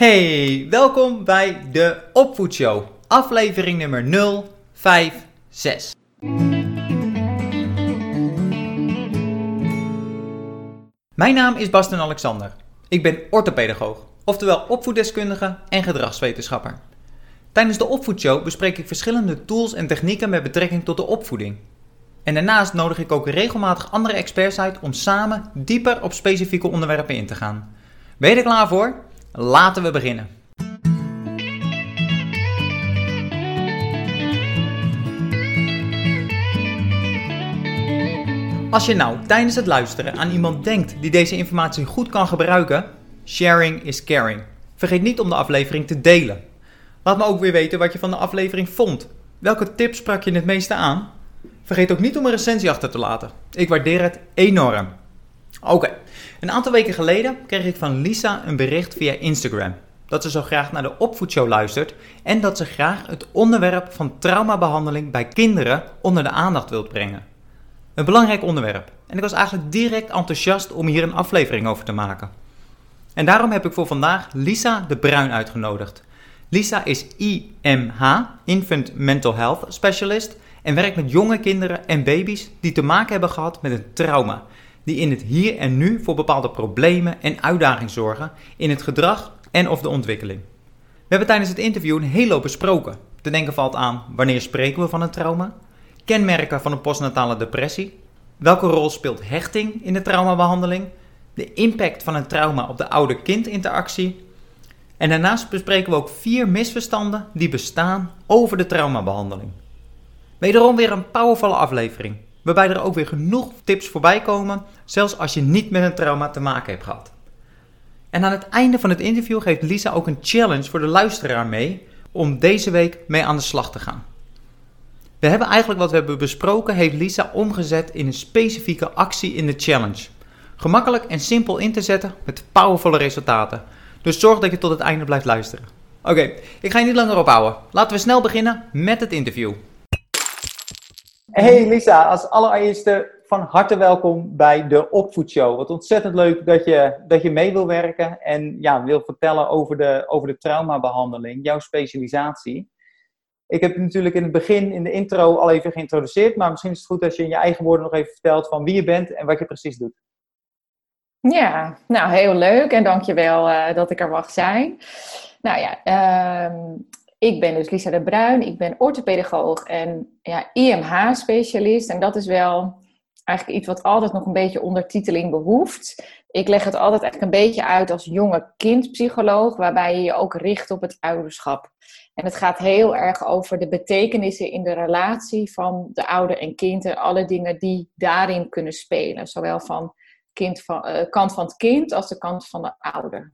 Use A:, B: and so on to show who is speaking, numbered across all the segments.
A: Hey, welkom bij de Opvoedshow, aflevering nummer 056. Mijn naam is Basten Alexander. Ik ben orthopedagoog, oftewel opvoeddeskundige en gedragswetenschapper. Tijdens de Opvoedshow bespreek ik verschillende tools en technieken met betrekking tot de opvoeding. En daarnaast nodig ik ook regelmatig andere experts uit om samen dieper op specifieke onderwerpen in te gaan. Ben je er klaar voor? Laten we beginnen. Als je nou tijdens het luisteren aan iemand denkt die deze informatie goed kan gebruiken, sharing is caring. Vergeet niet om de aflevering te delen. Laat me ook weer weten wat je van de aflevering vond. Welke tips sprak je het meeste aan? Vergeet ook niet om een recensie achter te laten. Ik waardeer het enorm. Oké, een aantal weken geleden kreeg ik van Lisa een bericht via Instagram. Dat ze zo graag naar de opvoedshow luistert en dat ze graag het onderwerp van traumabehandeling bij kinderen onder de aandacht wilt brengen. Een belangrijk onderwerp. En ik was eigenlijk direct enthousiast om hier een aflevering over te maken. En daarom heb ik voor vandaag Lisa de Bruin uitgenodigd. Lisa is IMH, Infant Mental Health Specialist, en werkt met jonge kinderen en baby's die te maken hebben gehad met een trauma, die in het hier en nu voor bepaalde problemen en uitdagingen zorgen in het gedrag en of de ontwikkeling. We hebben tijdens het interview een hele hoop besproken. Te denken valt aan wanneer spreken we van een trauma, kenmerken van een postnatale depressie, welke rol speelt hechting in de traumabehandeling, de impact van een trauma op de ouder-kind interactie en daarnaast bespreken we ook vier misverstanden die bestaan over de traumabehandeling. Wederom weer een powervolle aflevering, waarbij er ook weer genoeg tips voorbij komen, zelfs als je niet met een trauma te maken hebt gehad. En aan het einde van het interview geeft Lisa ook een challenge voor de luisteraar mee om deze week mee aan de slag te gaan. We hebben eigenlijk wat we hebben besproken, heeft Lisa omgezet in een specifieke actie in de challenge. Gemakkelijk en simpel in te zetten met powervolle resultaten. Dus zorg dat je tot het einde blijft luisteren. Oké, ik ga je niet langer ophouden. Laten we snel beginnen met het interview. Hey Lisa, als allereerste van harte welkom bij de Opvoedshow. Wat ontzettend leuk dat je, dat je mee wil werken en ja, wil vertellen over de, over de traumabehandeling, jouw specialisatie. Ik heb natuurlijk in het begin, in de intro, al even geïntroduceerd, maar misschien is het goed als je in je eigen woorden nog even vertelt van wie je bent en wat je precies doet.
B: Ja, nou heel leuk en dankjewel uh, dat ik er mag zijn. Nou ja, uh, ik ben dus Lisa de Bruin, ik ben orthopedagoog en ja, IMH-specialist. En dat is wel eigenlijk iets wat altijd nog een beetje ondertiteling behoeft. Ik leg het altijd eigenlijk een beetje uit als jonge kindpsycholoog, waarbij je je ook richt op het ouderschap. En het gaat heel erg over de betekenissen in de relatie van de ouder en kind en alle dingen die daarin kunnen spelen. Zowel van kind van, uh, kant van het kind als de kant van de ouder.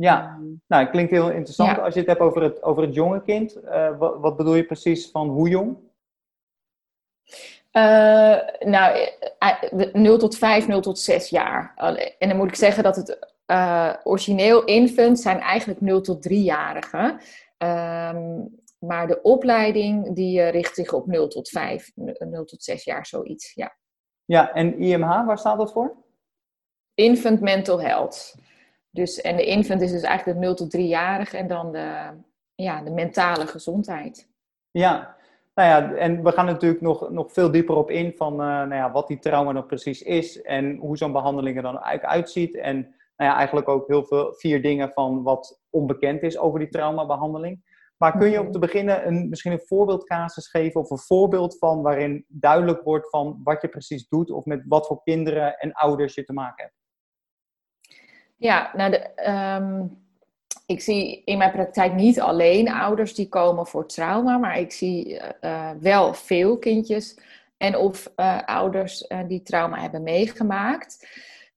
A: Ja, ehm, nou, het klinkt heel interessant. Als je het hebt over het, over het jonge kind, uh, wat, wat, bedoel je precies van hoe jong?
B: Uh, nou, 0 tot 5, 0 tot 6 jaar. En dan moet ik zeggen dat het uh, origineel infant zijn eigenlijk 0 tot 3-jarigen. Um, maar de opleiding die richt zich op 0 tot 5, 0 tot 6 jaar, zoiets, ja.
A: Ja, en IMH, waar staat dat voor?
B: Infant Mental Health. Dus, en de infant is dus eigenlijk de 0 tot 3-jarige en dan de, ja, de mentale gezondheid.
A: Ja, nou ja, en we gaan natuurlijk nog, nog veel dieper op in van uh, nou ja, wat die trauma nog precies is en hoe zo'n behandeling er dan eigenlijk uitziet. En nou ja, eigenlijk ook heel veel vier dingen van wat onbekend is over die traumabehandeling. Maar kun je om te beginnen een, misschien een voorbeeldcasus geven of een voorbeeld van waarin duidelijk wordt van wat je precies doet of met wat voor kinderen en ouders je te maken hebt?
B: Ja, nou, de, um, ik zie in mijn praktijk niet alleen ouders die komen voor trauma, maar ik zie uh, wel veel kindjes en of uh, ouders die trauma hebben meegemaakt.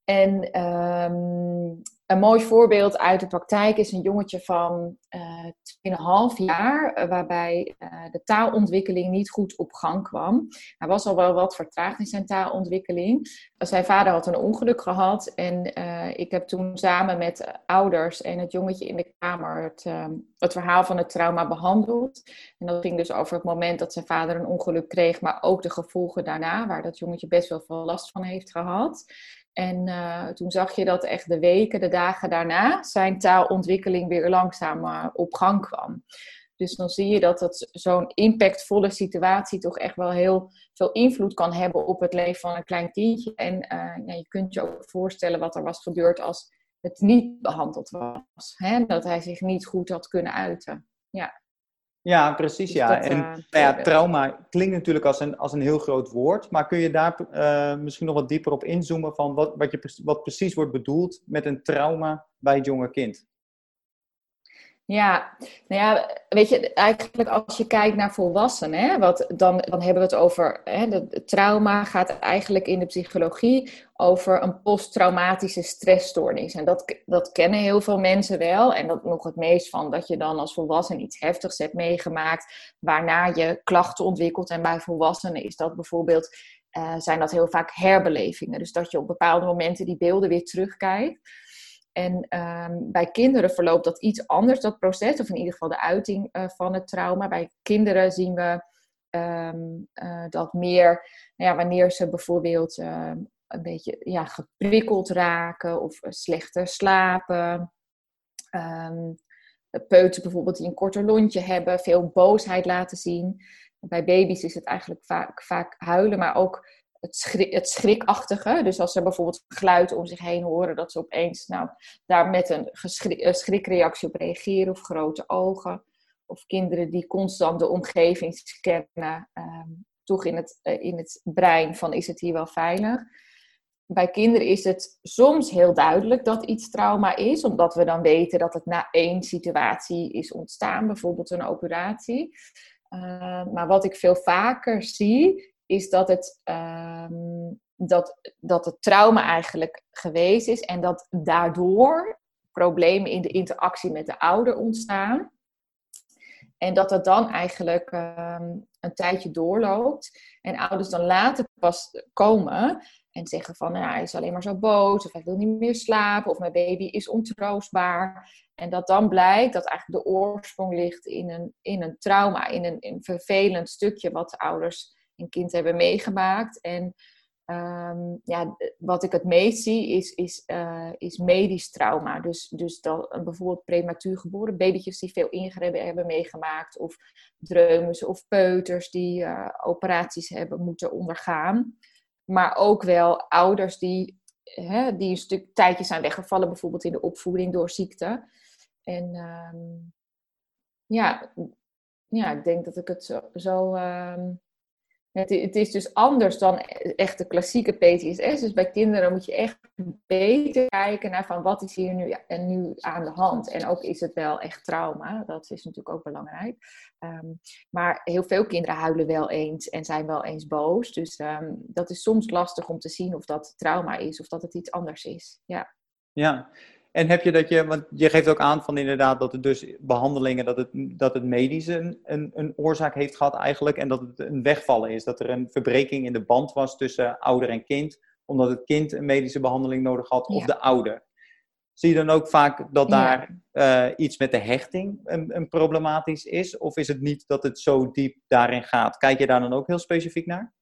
B: En um, een mooi voorbeeld uit de praktijk is een jongetje van uh, 2,5 jaar, uh, waarbij uh, de taalontwikkeling niet goed op gang kwam. Hij was al wel wat vertraagd in zijn taalontwikkeling. Zijn vader had een ongeluk gehad en ik heb toen samen met ouders en het jongetje in de kamer het, ehm, het verhaal van het trauma behandeld. En dat ging dus over het moment dat zijn vader een ongeluk kreeg, maar ook de gevolgen daarna, waar dat jongetje best wel veel last van heeft gehad. En uh, toen zag je dat echt de weken, de dagen daarna, zijn taalontwikkeling weer langzaam uh, op gang kwam. Dus dan zie je dat, dat zo'n impactvolle situatie toch echt wel heel veel invloed kan hebben op het leven van een klein kindje. En uh, ja, je kunt je ook voorstellen wat er was gebeurd als het niet behandeld was. Hè? Dat hij zich niet goed had kunnen uiten. Ja.
A: Ja, precies. Dus ja. en uh, nou ja, trauma klinkt natuurlijk als een, als een heel groot woord. Maar kun je daar uh, misschien nog wat dieper op inzoomen van wat, wat, je, wat precies wordt bedoeld met een trauma bij het jonge kind?
B: Ja, nou ja, weet je, eigenlijk als je kijkt naar volwassenen, hè, wat, dan, dan hebben we het over, hè, de, trauma gaat eigenlijk in de psychologie over een posttraumatische stressstoornis. En dat, dat kennen heel veel mensen wel. En dat nog het meest van dat je dan als volwassene iets heftigs hebt meegemaakt, waarna je klachten ontwikkelt. En bij volwassenen is dat bijvoorbeeld, uh, zijn dat heel vaak herbelevingen. Dus dat je op bepaalde momenten die beelden weer terugkijkt. En ehm, bij kinderen verloopt dat iets anders, dat proces, of in ieder geval de uiting uh, van het trauma. Bij kinderen zien we um, uh, dat meer, nou ja, wanneer ze bijvoorbeeld uh, een beetje ja, geprikkeld raken of eh, slechter slapen. Um, peuters bijvoorbeeld die een korter lontje hebben, veel boosheid laten zien. Bij baby's is het eigenlijk vaak, vaak huilen, maar ook het, het schrikachtige. Dus als ze bijvoorbeeld geluid om zich heen horen, dat ze opeens nou, daar met een schrikreactie op reageren of grote ogen. Of kinderen die constant de omgeving scannen, ehm, toch in het, uh, in het brein van is het hier wel veilig. Bij kinderen is het soms heel duidelijk dat iets trauma is, omdat we dan weten dat het na één situatie is ontstaan, bijvoorbeeld een operatie. Uh, maar wat ik veel vaker zie, is dat het, um, dat, dat het trauma eigenlijk geweest is en dat daardoor problemen in de interactie met de ouder ontstaan. En dat het dan eigenlijk um, een tijdje doorloopt en ouders dan later pas komen en zeggen van nou, hij is alleen maar zo boos of hij wil niet meer slapen of mijn baby is ontroostbaar. En dat dan blijkt dat eigenlijk de oorsprong ligt in een, in een trauma, in een, in een vervelend stukje wat de ouders een kind hebben meegemaakt. En um, ja, wat ik het meest zie is, is, uh, is medisch trauma. Dus, dus dat, bijvoorbeeld prematuur geboren babytjes die veel ingrepen hebben meegemaakt. Of dreumes of peuters die uh, operaties hebben moeten ondergaan. Maar ook wel ouders die, hè, die een stuk tijdje zijn weggevallen, bijvoorbeeld in de opvoeding door ziekte. En um, ja, ja, ik denk dat ik het zo, zo um, het, het, is dus anders dan echt de klassieke PTSS. Dus bij kinderen moet je echt beter kijken naar van wat is hier nu, en nu aan de hand. En ook is het wel echt trauma. Dat is natuurlijk ook belangrijk. Um, maar heel veel kinderen huilen wel eens en zijn wel eens boos. Dus um, dat is soms lastig om te zien of dat trauma is of dat het iets anders is. Ja.
A: Ja, en heb je dat je, want je geeft ook aan van inderdaad dat het dus behandelingen, dat het, dat het medisch een, een, een oorzaak heeft gehad eigenlijk en dat het een wegvallen is. Dat er een verbreking in de band was tussen ouder en kind, omdat het kind een medische behandeling nodig had of de ouder. Zie je dan ook vaak dat daar uh, iets met de hechting een, een, problematisch is? Of is het niet dat het zo diep daarin gaat? Kijk je daar dan ook heel specifiek naar?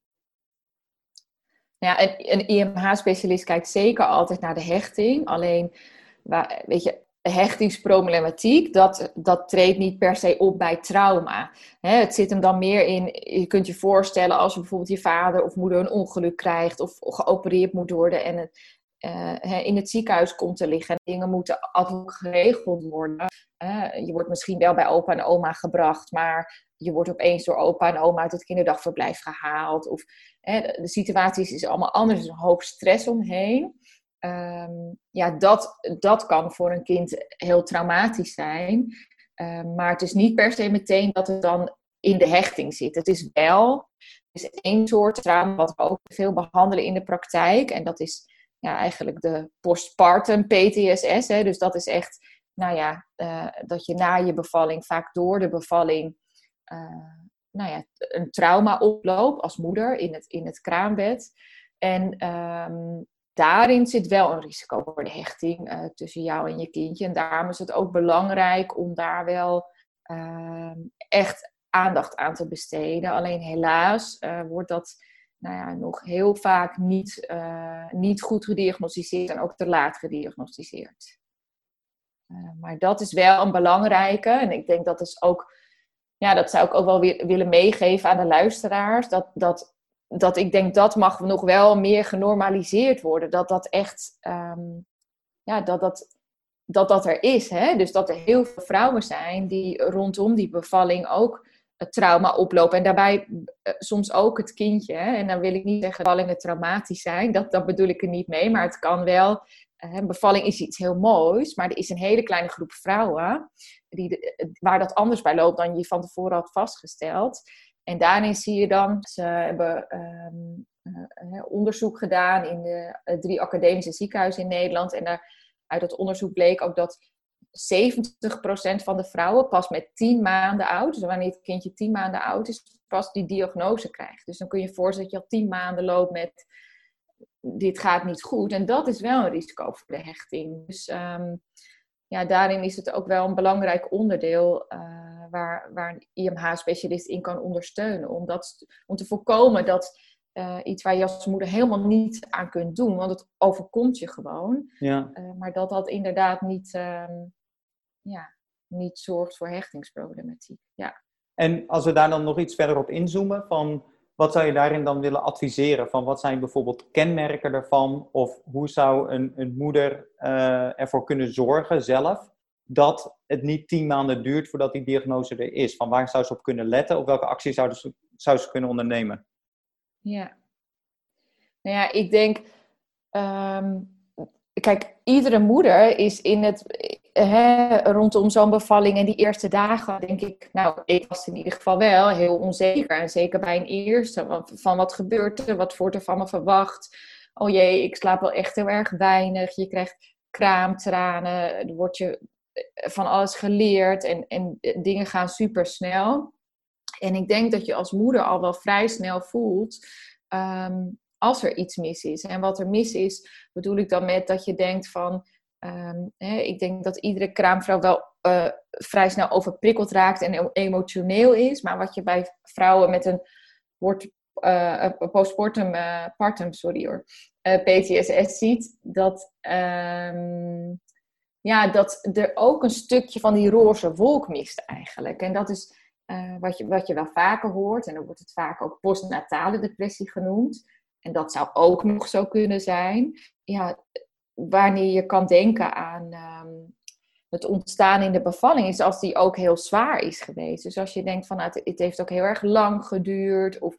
B: Ja, een, een IMH-specialist kijkt zeker altijd naar de hechting. Alleen waar, weet je, hechtingsproblematiek, dat, dat treedt niet per se op bij trauma. het zit hem dan meer in, je kunt je voorstellen als je bijvoorbeeld je vader of moeder een ongeluk krijgt of geopereerd moet worden en het, uh, in het ziekenhuis komt te liggen en dingen moeten ad geregeld worden. je wordt misschien wel bij opa en oma gebracht, maar je wordt opeens door opa en oma uit het kinderdagverblijf gehaald. Of, de situatie is allemaal anders, er is een hoop stress omheen. Um, ja, dat, dat kan voor een kind heel traumatisch zijn. Um, maar het is niet per se meteen dat het dan in de hechting zit. Het is wel is één soort trauma wat we ook veel behandelen in de praktijk. En dat is ja, eigenlijk de postpartum PTSS. Hè. Dus dat is echt, nou ja, uh, dat je na je bevalling, vaak door de bevalling, uh, nou ja, een trauma oploopt als moeder in het, in het kraambed. En um, daarin zit wel een risico voor de hechting uh, tussen jou en je kindje. En daarom is het ook belangrijk om daar wel uh, echt aandacht aan te besteden. Alleen helaas uh, wordt dat nou ja, nog heel vaak niet, uh, niet goed gediagnosticeerd en ook te laat gediagnosticeerd. Maar dat is wel een belangrijke. En ik denk dat is ook, ja, dat zou ik ook wel weer willen meegeven aan de luisteraars. Dat, dat, dat ik denk dat mag nog wel meer genormaliseerd worden. Dat dat echt, um, ja, dat dat, dat dat er is. Hè? Dus dat er heel veel vrouwen zijn die rondom die bevalling ook het trauma oplopen. En daarbij uh, soms ook het kindje. Hè? En dan wil ik niet zeggen dat bevallingen traumatisch zijn. Dat, dat bedoel ik er niet mee. Maar het kan wel. Uh, bevalling is iets heel moois. Maar er is een hele kleine groep vrouwen. Die, waar dat anders bij loopt dan je van tevoren had vastgesteld. En daarin zie je dan. Ze hebben um, uh, onderzoek gedaan in de drie academische ziekenhuizen in Nederland. En daar, uit dat onderzoek bleek ook dat 70% van de vrouwen pas met 10 maanden oud, dus wanneer het kindje 10 maanden oud is, pas die diagnose krijgt. Dus dan kun je je voorstellen dat je al 10 maanden loopt met dit gaat niet goed. En dat is wel een risico voor de hechting. Dus um, ja, daarin is het ook wel een belangrijk onderdeel uh, waar, waar een IMH-specialist in kan ondersteunen. Om, dat, om te voorkomen dat uh, iets waar je als moeder helemaal niet aan kunt doen, want het overkomt je gewoon. Ja. Uh, maar dat dat inderdaad niet, um, ja, niet zorgt voor hechtingsproblematiek. Ja.
A: En als we daar dan nog iets verder op inzoomen, van wat zou je daarin dan willen adviseren? Van wat zijn bijvoorbeeld kenmerken daarvan? Of hoe zou een, een moeder uh, ervoor kunnen zorgen zelf dat het niet tien maanden duurt voordat die diagnose er is? Van waar zou ze op kunnen letten? Of welke acties zou ze, zou ze kunnen ondernemen?
B: Ja. Nou ja, ik denk. Um, kijk, iedere moeder is in het. Rondom zo'n bevalling en die eerste dagen, denk ik. Nou, ik was in ieder geval wel heel onzeker. En zeker bij een eerste. Van wat gebeurt er? Wat wordt er van me verwacht? Oh jee, ik slaap wel echt heel erg weinig. Je krijgt kraamtranen. Er wordt je van alles geleerd. En, en dingen gaan super snel. En ik denk dat je als moeder al wel vrij snel voelt um, als er iets mis is. En wat er mis is, bedoel ik dan met dat je denkt van. Um, hè, ik denk dat iedere kraamvrouw wel uh, vrij snel overprikkeld raakt en emotioneel is. Maar wat je bij vrouwen met een wordt uh, postpartum, uh, partum, sorry hoor, PTSS ziet, dat, um, ja, dat er ook een stukje van die roze wolk mist eigenlijk. En dat is wat, je, wat je wel vaker hoort. En dan wordt het vaak ook postnatale depressie genoemd. En dat zou ook nog zo kunnen zijn. Ja, wanneer je kan denken aan um, het ontstaan in de bevalling, is als die ook heel zwaar is geweest. Dus als je denkt van nou, het, het heeft ook heel erg lang geduurd. Of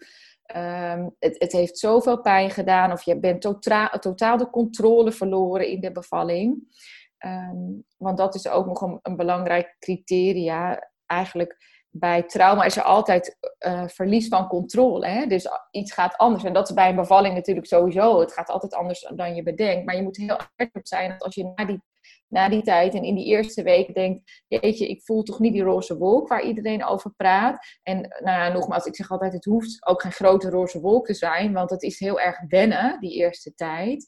B: um, het, het, heeft zoveel pijn gedaan. Of je bent totaal, de controle verloren in de bevalling. Um, want dat is ook nog een, een belangrijk criteria. Eigenlijk bij trauma is er altijd uh, verlies van controle. Hè? Dus iets gaat anders. En dat is bij een bevalling natuurlijk sowieso. Het gaat altijd anders dan je bedenkt. Maar je moet heel erg op zijn dat als je na die, na die tijd en in die eerste week denkt... Jeetje, ik voel toch niet die roze wolk waar iedereen over praat. En nou ja, nogmaals, ik zeg altijd, het hoeft ook geen grote roze wolk te zijn. Want het is heel erg wennen, die eerste tijd.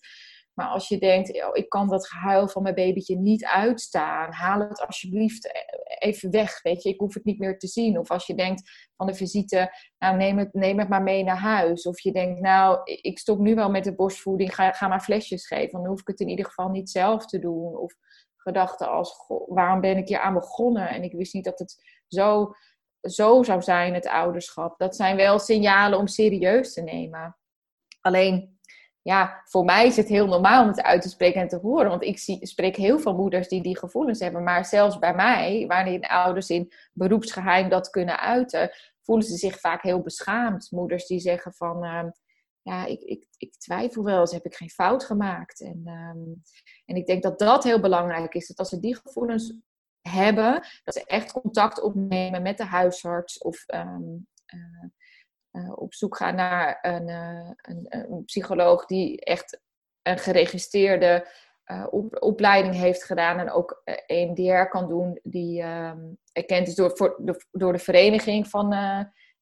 B: Maar als je denkt, oh, ik kan dat gehuil van mijn babytje niet uitstaan, haal het alsjeblieft even weg, weet je, ik hoef het niet meer te zien. Of als je denkt van de visite, nou neem het, neem het maar mee naar huis. Of je denkt, nou, ik stop nu wel met de borstvoeding, ga, ga maar flesjes geven. Dan hoef ik het in ieder geval niet zelf te doen. Of gedachten als, waarom ben ik hier aan begonnen? En ik wist niet dat het zo, zo zou zijn, het ouderschap. Dat zijn wel signalen om serieus te nemen. Alleen ja, voor mij is het heel normaal om het uit te spreken en te horen. Want ik zie, spreek heel veel moeders die die gevoelens hebben. Maar zelfs bij mij, wanneer ouders in beroepsgeheim dat kunnen uiten, voelen ze zich vaak heel beschaamd. Moeders die zeggen van, uh, ja, ik, ik, ik twijfel wel eens, heb ik geen fout gemaakt? En, um, en ik denk dat dat heel belangrijk is. Dat als ze die gevoelens hebben, dat ze echt contact opnemen met de huisarts of... Um, uh, uh, op zoek gaan naar een, uh, een, een, psycholoog die echt een geregistreerde op, opleiding heeft gedaan en ook EMDR kan doen, die um, erkend is door, de, door de vereniging van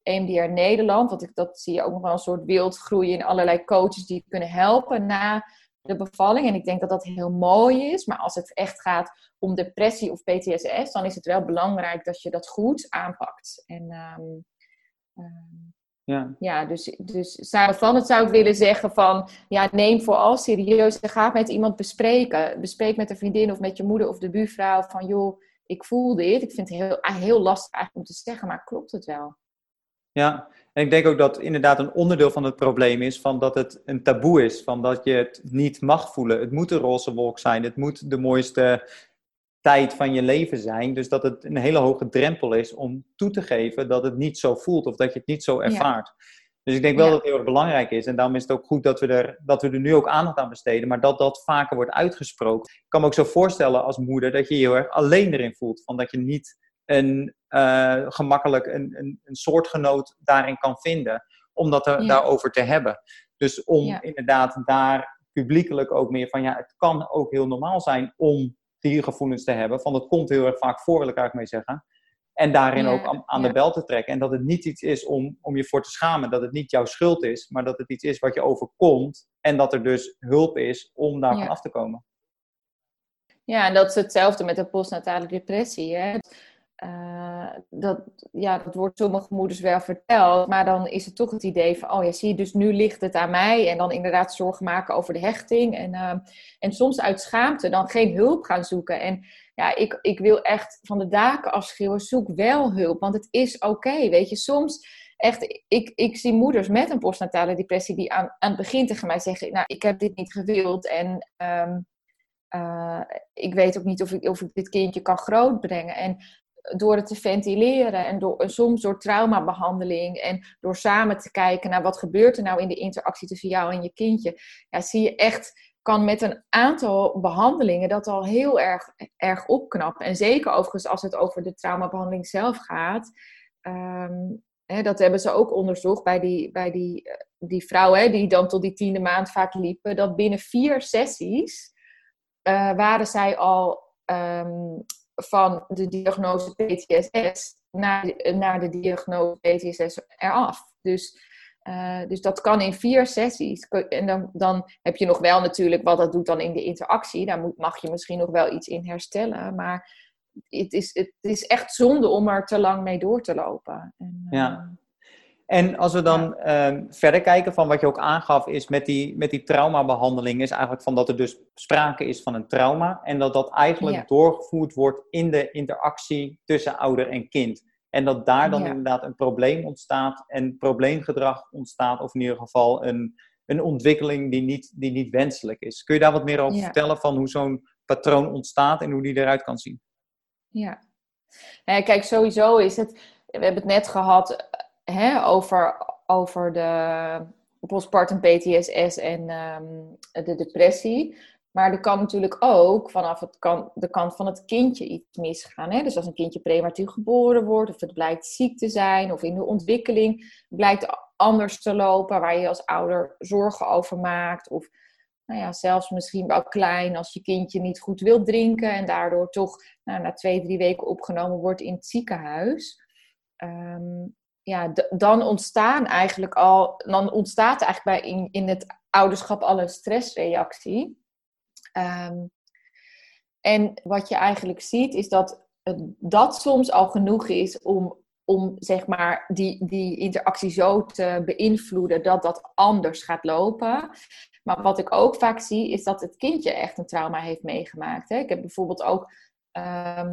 B: EMDR Nederland. Want ik, dat zie je ook nog wel een soort wildgroei in allerlei coaches die kunnen helpen na de bevalling. En ik denk dat dat heel mooi is. Maar als het echt gaat om depressie of PTSS, dan is het wel belangrijk dat je dat goed aanpakt. En um, Ja, ja dus, dus van het zou ik willen zeggen van, ja, neem vooral serieus en ga met iemand bespreken. Bespreek met een vriendin of met je moeder of de buurvrouw van, joh, ik voel dit. Ik vind het heel, heel lastig eigenlijk om te zeggen, maar klopt het wel?
A: Ja, en ik denk ook dat inderdaad een onderdeel van het probleem is van dat het een taboe is, van dat je het niet mag voelen. Het moet een roze wolk zijn, het moet de mooiste tijd van je leven zijn. Dus dat het een hele hoge drempel is om toe te geven dat het niet zo voelt of dat je het niet zo ervaart. Dus ik denk wel dat het heel erg belangrijk is. En daarom is het ook goed dat we, er, dat we er nu ook aandacht aan besteden. Maar dat dat vaker wordt uitgesproken. Ik kan me ook zo voorstellen als moeder dat je je heel erg alleen erin voelt. Van dat je niet een, uh, gemakkelijk een, een, een soortgenoot daarin kan vinden. Om dat er, daarover te hebben. Dus om inderdaad daar publiekelijk ook meer van... Ja, het kan ook heel normaal zijn om die gevoelens te hebben. Van dat komt heel erg vaak voor, wil ik eigenlijk mee zeggen. En daarin ook aan, de bel te trekken. En dat het niet iets is om, om je voor te schamen. Dat het niet jouw schuld is, maar dat het iets is wat je overkomt. En dat er dus hulp is om daarvan af te komen.
B: Ja, en dat is hetzelfde met de postnatale depressie. Hè? Uh, dat, ja, dat wordt sommige moeders wel verteld, maar dan is het toch het idee van, oh ja, zie je, dus nu ligt het aan mij. En dan inderdaad zorgen maken over de hechting. En, uh, en soms uit schaamte dan geen hulp gaan zoeken. En ja, ik, ik wil echt van de daken afschreeuwen, zoek wel hulp, want het is oké. weet je, soms echt, ik, ik zie moeders met een postnatale depressie die aan, aan het begin tegen mij zeggen, nou, ik heb dit niet gewild en um, uh, ik weet ook niet of ik, of ik dit kindje kan grootbrengen. En door het te ventileren en door, soms door traumabehandeling en door samen te kijken naar wat gebeurt er nou in de interactie tussen jou en je kindje, ja, zie je echt, kan met een aantal behandelingen dat al heel erg, erg opknappen. En zeker overigens als het over de traumabehandeling zelf gaat. Um, hè, dat hebben ze ook onderzocht bij die, bij die, eh, die vrouwen die dan tot die tiende maand vaak liepen. Dat binnen vier sessies uh, waren zij al um, van de diagnose PTSS naar, naar de diagnose PTSS eraf. Dus, uh, dus dat kan in vier sessies. En dan, dan heb je nog wel natuurlijk wat dat doet dan in de interactie. Daar moet, mag je misschien nog wel iets in herstellen. Maar het is, het is echt zonde om er te lang mee door te lopen. En,
A: ja. En als we dan ehm, verder kijken van wat je ook aangaf, is met die, met die traumabehandeling, is eigenlijk van dat er dus sprake is van een trauma en dat dat eigenlijk doorgevoerd wordt in de interactie tussen ouder en kind. En dat daar dan inderdaad een probleem ontstaat en probleemgedrag ontstaat, of in ieder geval een, een ontwikkeling die niet, die niet wenselijk is. Kun je daar wat meer over vertellen van hoe zo'n patroon ontstaat en hoe die eruit kan zien?
B: Ja. ja, kijk, sowieso is het, we hebben het net gehad hè, over, over de postpartum PTSS en ehm, de depressie. Maar er kan natuurlijk ook vanaf het kan, de kant van het kindje iets misgaan. Hè? Dus als een kindje prematuur geboren wordt, of het blijkt ziek te zijn, of in de ontwikkeling blijkt anders te lopen, waar je als ouder zorgen over maakt. Of nou ja, zelfs misschien wel klein als je kindje niet goed wil drinken en daardoor toch nou, na twee, drie weken opgenomen wordt in het ziekenhuis. Um, ja, dan ontstaan eigenlijk al, dan ontstaat eigenlijk bij in, in het ouderschap al een stressreactie. Ehm, en wat je eigenlijk ziet, is dat dat soms al genoeg is om, om zeg maar, die, die interactie zo te beïnvloeden dat dat anders gaat lopen. Maar wat ik ook vaak zie, is dat het kindje echt een trauma heeft meegemaakt. Hè? Ik heb bijvoorbeeld ook uh,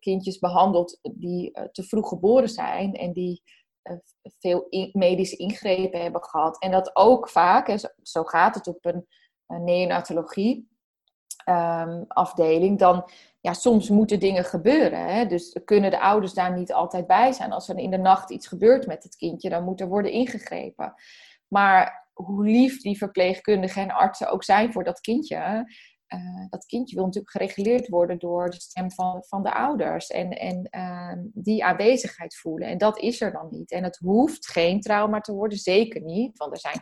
B: kindjes behandeld die uh, te vroeg geboren zijn en die uh, veel medische ingrepen hebben gehad. En dat ook vaak, zo, gaat het op een, neonatologie um, afdeling, dan ja, soms moeten dingen gebeuren. Hè? Dus kunnen de ouders daar niet altijd bij zijn. Als er in de nacht iets gebeurt met het kindje, dan moet er worden ingegrepen. Maar hoe lief die verpleegkundigen en artsen ook zijn voor dat kindje, uh, dat kindje wil natuurlijk gereguleerd worden door de stem van, van de ouders en, en uh, die aanwezigheid voelen. En dat is er dan niet. En het hoeft geen trauma te worden, zeker niet. Want er zijn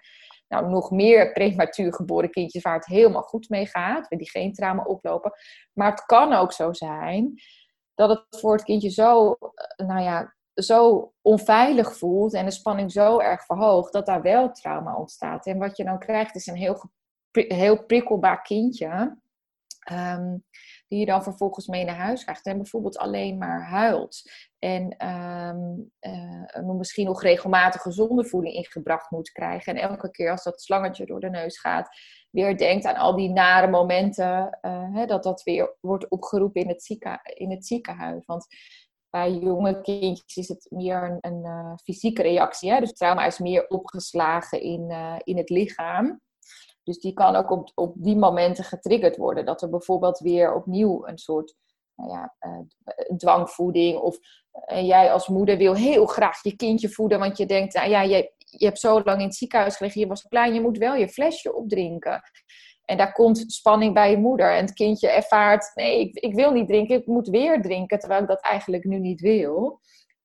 B: nou, nog meer prematuur geboren kindjes waar het helemaal goed mee gaat, die geen trauma oplopen. Maar het kan ook zo zijn dat het voor het kindje zo, eh, nou ja, zo onveilig voelt en de spanning zo erg verhoogt, dat daar wel trauma ontstaat. En wat je dan krijgt is een heel heel prikkelbaar kindje. Um, die je dan vervolgens mee naar huis krijgt en bijvoorbeeld alleen maar huilt. En um, uh, misschien nog regelmatig gezonde voeding ingebracht moet krijgen. En elke keer als dat slangetje door de neus gaat, weer denkt aan al die nare momenten, uh, hè, dat dat weer wordt opgeroepen in het, zieke, in het ziekenhuis. Want bij jonge kindjes is het meer een, een uh, fysieke reactie. Hè? Dus trauma is meer opgeslagen in, in het lichaam. Dus die kan ook op, op die momenten getriggerd worden. Dat er bijvoorbeeld weer opnieuw een soort nou ja, uh, dwangvoeding. Of jij als moeder wil heel graag je kindje voeden. Want je denkt, nou ja, je, je hebt zo lang in het ziekenhuis gelegen. Je was klein, je moet wel je flesje opdrinken. En daar komt spanning bij je moeder. En het kindje ervaart, nee, ik, ik wil niet drinken, ik moet weer drinken, terwijl ik dat eigenlijk nu niet wil.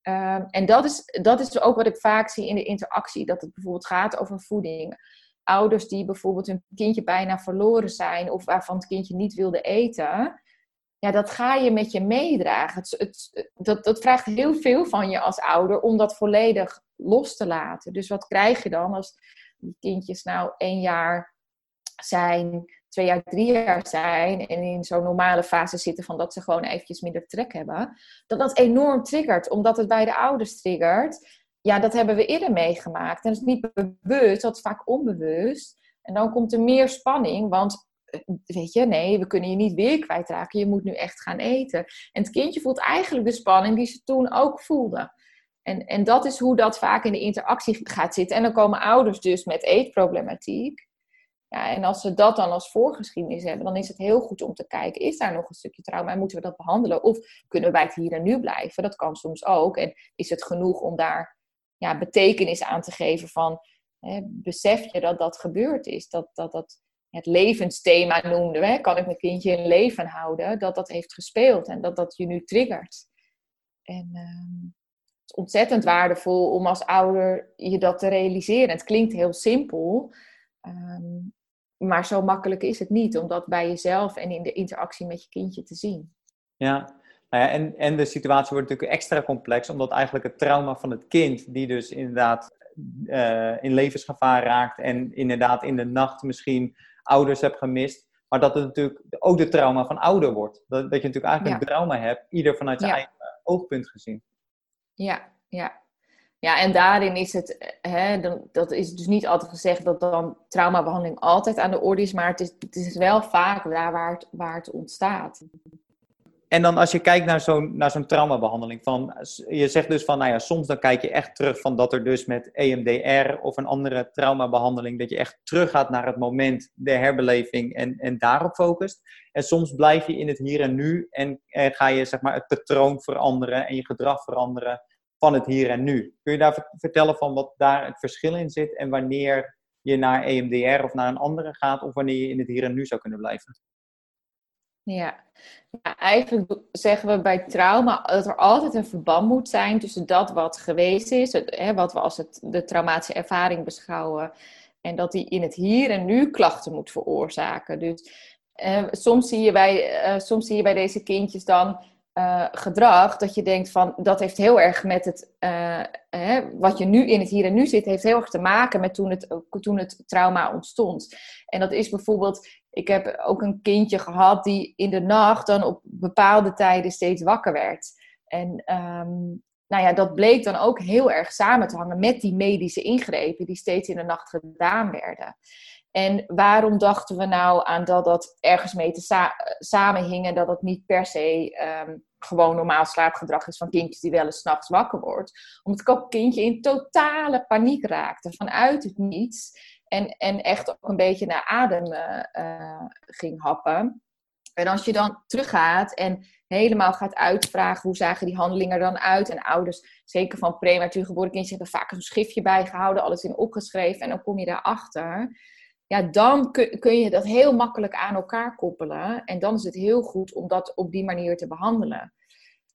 B: Um, en dat is, dat is ook wat ik vaak zie in de interactie, dat het bijvoorbeeld gaat over voeding. Ouders die bijvoorbeeld hun kindje bijna verloren zijn of waarvan het kindje niet wilde eten, ja, dat ga je met je meedragen. Het, het, dat, dat vraagt heel veel van je als ouder om dat volledig los te laten. Dus wat krijg je dan als die kindjes nou één jaar zijn, twee jaar, drie jaar zijn en in zo'n normale fase zitten van dat ze gewoon eventjes minder trek hebben, dat dat enorm triggert, omdat het bij de ouders triggert. Ja, dat hebben we eerder meegemaakt. En dat is niet bewust, dat is vaak onbewust. En dan komt er meer spanning, want eh, weet je, nee, we kunnen je niet weer kwijtraken. Je moet nu echt gaan eten. En het kindje voelt eigenlijk de spanning die ze toen ook voelde. En, en dat is hoe dat vaak in de interactie gaat zitten. En dan komen ouders dus met eetproblematiek. Ja, en als we dat dan als voorgeschiedenis hebben, dan is het heel goed om te kijken, is daar nog een stukje trauma en moeten we dat behandelen? Of kunnen we bij het hier en nu blijven? Dat kan soms ook. En is het genoeg om daar ja, betekenis aan te geven van, hè, besef je dat dat gebeurd is? Dat dat, dat het levensthema noemden we, kan ik mijn kindje in leven houden, dat dat heeft gespeeld en dat dat je nu triggert. En uh, het is ontzettend waardevol om als ouder je dat te realiseren. Het klinkt heel simpel, um, maar zo makkelijk is het niet om dat bij jezelf en in de interactie met je kindje te zien.
A: Ja, nou ja en, en de situatie wordt natuurlijk extra complex, omdat eigenlijk het trauma van het kind, die dus inderdaad uh, in levensgevaar raakt en inderdaad in de nacht misschien ouders hebt gemist, maar dat het natuurlijk ook de trauma van ouder wordt. Dat, dat je natuurlijk eigenlijk een trauma hebt, ieder vanuit zijn ja. eigen oogpunt gezien.
B: Ja, ja. Ja, en daarin is het, hè, dat is dus niet altijd gezegd dat dan traumabehandeling altijd aan de orde is, maar het is, het is wel vaak daar waar het, waar het ontstaat.
A: En dan als je kijkt naar zo'n, naar zo'n traumabehandeling, van, je zegt dus van, nou ja, soms dan kijk je echt terug van dat er dus met EMDR of een andere traumabehandeling, dat je echt teruggaat naar het moment, de herbeleving en, en daarop focust. En soms blijf je in het hier en nu en, ga je zeg maar het patroon veranderen en je gedrag veranderen van het hier en nu. Kun je daar vertellen van wat daar het verschil in zit en wanneer je naar EMDR of naar een andere gaat of wanneer je in het hier en nu zou kunnen blijven?
B: Ja. ja, eigenlijk zeggen we bij trauma dat er altijd een verband moet zijn tussen dat wat geweest is, hè, wat we als het, de traumatische ervaring beschouwen, en dat die in het hier en nu klachten moet veroorzaken. Dus eh, soms, zie je bij, eh, soms zie je bij deze kindjes dan uh, gedrag, dat je denkt van dat heeft heel erg met het, uh, hè, wat je nu in het hier en nu zit, heeft heel erg te maken met toen het, toen het trauma ontstond. En dat is bijvoorbeeld, ik heb ook een kindje gehad die in de nacht dan op bepaalde tijden steeds wakker werd. En um, nou ja, dat bleek dan ook heel erg samen te hangen met die medische ingrepen die steeds in de nacht gedaan werden. En waarom dachten we nou aan dat dat ergens mee te sa samenhing en dat het niet per se um, gewoon normaal slaapgedrag is van kindjes die wel eens s'nachts wakker wordt? Omdat ik ook kindje in totale paniek raakte vanuit het niets en, en echt ook een beetje naar adem uh, ging happen. En als je dan teruggaat en helemaal gaat uitvragen hoe zagen die handelingen er dan uit. En ouders, zeker van prematuur geboren kindjes, hebben vaak een schriftje bijgehouden, alles in opgeschreven. En dan kom je daarachter ja, dan kun, kun je dat heel makkelijk aan elkaar koppelen. En dan is het heel goed om dat op die manier te behandelen.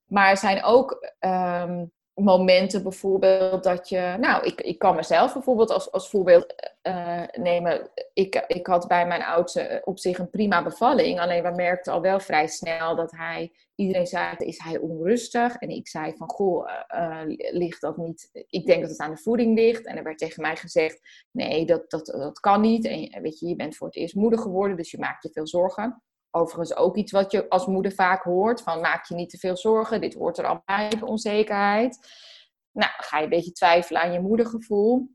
B: Maar er zijn ook um, momenten bijvoorbeeld dat je, nou, ik, ik kan mezelf bijvoorbeeld als, als voorbeeld uh, nemen. Ik, ik had bij mijn oudste op zich een prima bevalling, alleen we merkten al wel vrij snel dat hij, iedereen zei, is hij onrustig? En ik zei van, goh, uh, ligt dat niet, ik denk dat het aan de voeding ligt. En er werd tegen mij gezegd, nee, dat, dat, dat kan niet. En weet je, je bent voor het eerst moeder geworden, dus je maakt je veel zorgen. Overigens ook iets wat je als moeder vaak hoort: van maak je niet te veel zorgen, dit hoort er al bij, de onzekerheid. Nou, ga je een beetje twijfelen aan je moedergevoel.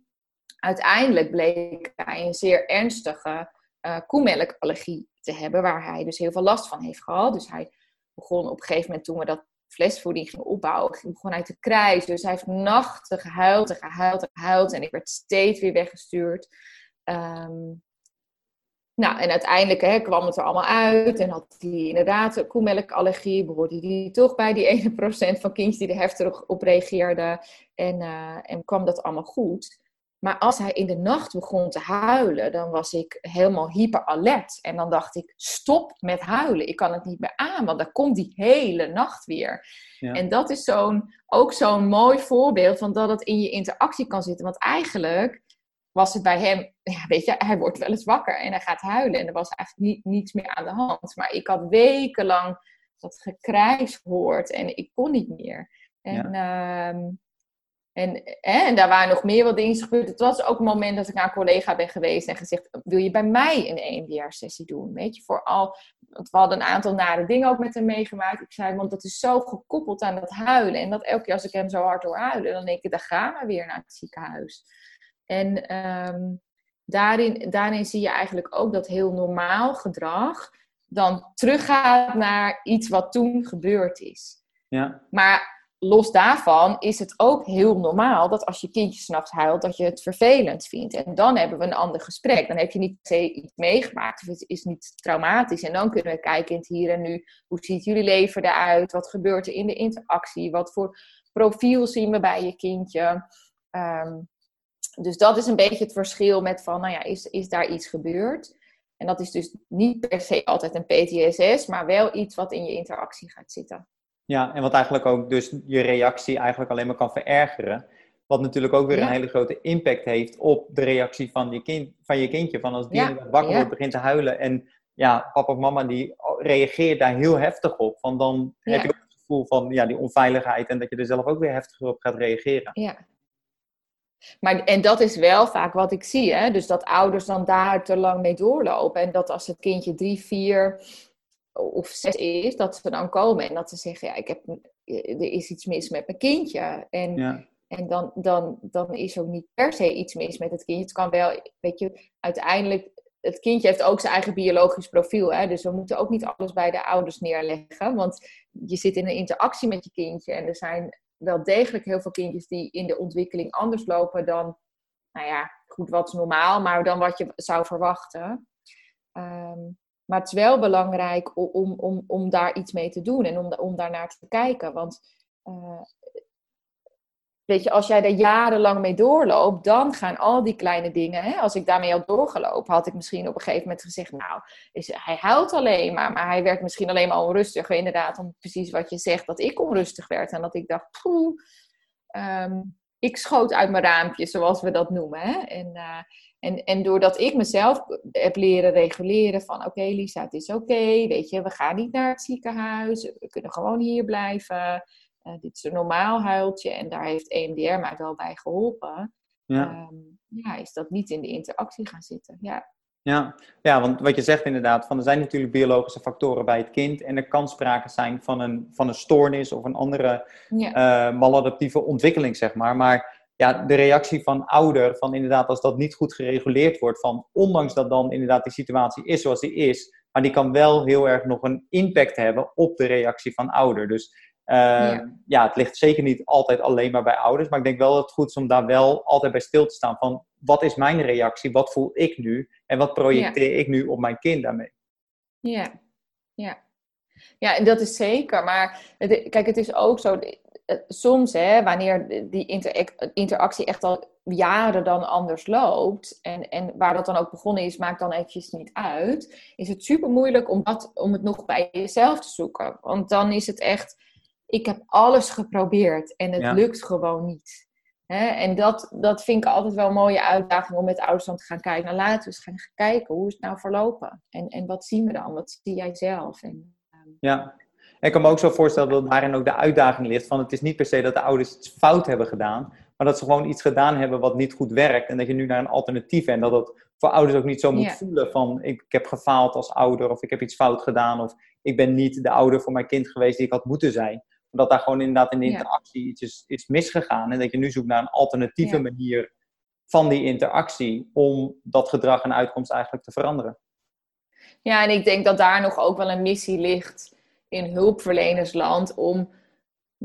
B: Uiteindelijk bleek hij een zeer ernstige uh, koemelkallergie te hebben, waar hij dus heel veel last van heeft gehad. Dus hij begon op een gegeven moment, toen we dat flesvoeding gingen opbouwen, begon hij te krijgen. Dus hij heeft nachten gehuild en gehuild en gehuild. En ik werd steeds weer weggestuurd. Um, nou, en uiteindelijk hè, kwam het er allemaal uit en had hij inderdaad koemelkallergie, behoorde hij toch bij die 1% van kindjes die er heftig op reageerden en, uh, en kwam dat allemaal goed. Maar als hij in de nacht begon te huilen, dan was ik helemaal hyper alert. En dan dacht ik, stop met huilen. Ik kan het niet meer aan, want dan komt die hele nacht weer. Ja. En dat is zo'n, ook zo'n mooi voorbeeld van dat het in je interactie kan zitten. Want eigenlijk was het bij hem, ja, weet je, hij wordt wel eens wakker en hij gaat huilen. En er was eigenlijk niet, niets meer aan de hand. Maar ik had wekenlang dat gekrijs gehoord en ik kon niet meer. En, ja. Ehm, en, en daar waren nog meer wat dingen gebeurd. Het was ook een moment dat ik naar een collega ben geweest en gezegd: Wil je bij mij een EMDR-sessie doen? Weet je, vooral, want we hadden een aantal nare dingen ook met hem meegemaakt. Ik zei: Want dat is zo gekoppeld aan dat huilen. En dat elke keer als ik hem zo hard hoor huilen, dan denk ik: Dan gaan we weer naar het ziekenhuis. En um, daarin, daarin zie je eigenlijk ook dat heel normaal gedrag dan teruggaat naar iets wat toen gebeurd is. Ja. Maar los daarvan is het ook heel normaal dat als je kindje s'nachts huilt, dat je het vervelend vindt. En dan hebben we een ander gesprek. Dan heb je niet iets meegemaakt of het is niet traumatisch. En dan kunnen we kijken in het hier en nu. Hoe ziet jullie leven eruit? Wat gebeurt er in de interactie? Wat voor profiel zien we bij je kindje? Um, dus dat is een beetje het verschil met van, nou ja, is, is daar iets gebeurd? En dat is dus niet per se altijd een PTSS, maar wel iets wat in je interactie gaat zitten.
A: Ja, en wat eigenlijk ook dus je reactie eigenlijk alleen maar kan verergeren. Wat natuurlijk ook weer een hele grote impact heeft op de reactie van je, kind, van je kindje. Van als die ja. wakker wordt, begint te huilen. En ja, papa of mama die reageert daar heel heftig op. Van dan heb je ook het gevoel van ja, die onveiligheid. En dat je er zelf ook weer heftiger op gaat reageren.
B: Ja, maar, en dat is wel vaak wat ik zie. Hè? Dus dat ouders dan daar te lang mee doorlopen. En dat als het kindje drie, vier of zes is, dat ze dan komen en dat ze zeggen: Ja, ik heb, er is iets mis met mijn kindje. En, ja. en dan, dan, dan is ook niet per se iets mis met het kindje. Het kan wel, weet je, uiteindelijk. Het kindje heeft ook zijn eigen biologisch profiel. Hè? Dus we moeten ook niet alles bij de ouders neerleggen. Want je zit in een interactie met je kindje. En er zijn wel degelijk heel veel kindjes die in de ontwikkeling anders lopen dan, nou ja, goed, wat normaal, maar dan wat je zou verwachten. Ehm, maar het is wel belangrijk om, om, om daar iets mee te doen en om, om daarnaar te kijken. Want uh, weet je, als jij er jarenlang mee doorloopt, dan gaan al die kleine dingen. Hè, als ik daarmee had doorgelopen, had ik misschien op een gegeven moment gezegd: Nou, is, hij huilt alleen maar. Maar hij werd misschien alleen maar onrustiger. Inderdaad, om precies wat je zegt, dat ik onrustig werd. En dat ik dacht: Poeh, ehm, ik schoot uit mijn raampje, zoals we dat noemen. Hè? En, uh, en, en doordat ik mezelf heb leren reguleren van oké Lisa, het is oké, weet je, we gaan niet naar het ziekenhuis, we kunnen gewoon hier blijven. Uh, dit is een normaal huiltje en daar heeft EMDR mij wel bij geholpen. Ja. Um, ja, is dat niet in de interactie gaan zitten. Ja.
A: Ja. ja, want wat je zegt inderdaad, van er zijn natuurlijk biologische factoren bij het kind en er kan sprake zijn van een, van een stoornis of een andere ja. uh, maladaptieve ontwikkeling, zeg maar. Maar ja, de reactie van ouder, van inderdaad als dat niet goed gereguleerd wordt, van ondanks dat dan inderdaad die situatie is zoals die is, maar die kan wel heel erg nog een impact hebben op de reactie van ouder. Dus ja. Ehm, ja. het ligt zeker niet altijd alleen maar bij ouders. Maar ik denk wel dat het goed is om daar wel altijd bij stil te staan. Van wat is mijn reactie? Wat voel ik nu? En wat projecteer ik nu op mijn kind daarmee?
B: Ja, ja. Ja, en dat is zeker. Maar het, kijk, het is ook zo. Eh, soms, hè, wanneer die interactie echt al jaren dan anders loopt, en, en waar dat dan ook begonnen is, maakt dan eventjes niet uit, is het super moeilijk om, dat, om het nog bij jezelf te zoeken. Want dan is het echt ik heb alles geprobeerd en het lukt gewoon niet. En dat, dat vind ik altijd wel een mooie uitdaging om met ouders dan te gaan kijken. Nou, laten we eens gaan kijken, hoe is het nou verlopen? En, en wat zien we dan? Wat zie jij zelf? En,
A: ehm, Ja, ik kan me ook zo voorstellen dat daarin ook de uitdaging ligt van het is niet per se dat de ouders iets fout hebben gedaan, maar dat ze gewoon iets gedaan hebben wat niet goed werkt en dat je nu naar een alternatief en dat het voor ouders ook niet zo moet voelen van ik, ik, heb gefaald als ouder of ik heb iets fout gedaan of ik ben niet de ouder voor mijn kind geweest die ik had moeten zijn. Dat daar gewoon inderdaad in de interactie iets is, is misgegaan. En dat je nu zoekt naar een alternatieve manier van die interactie om dat gedrag en uitkomst eigenlijk te veranderen.
B: Ja, en ik denk dat daar nog ook wel een missie ligt in hulpverlenersland om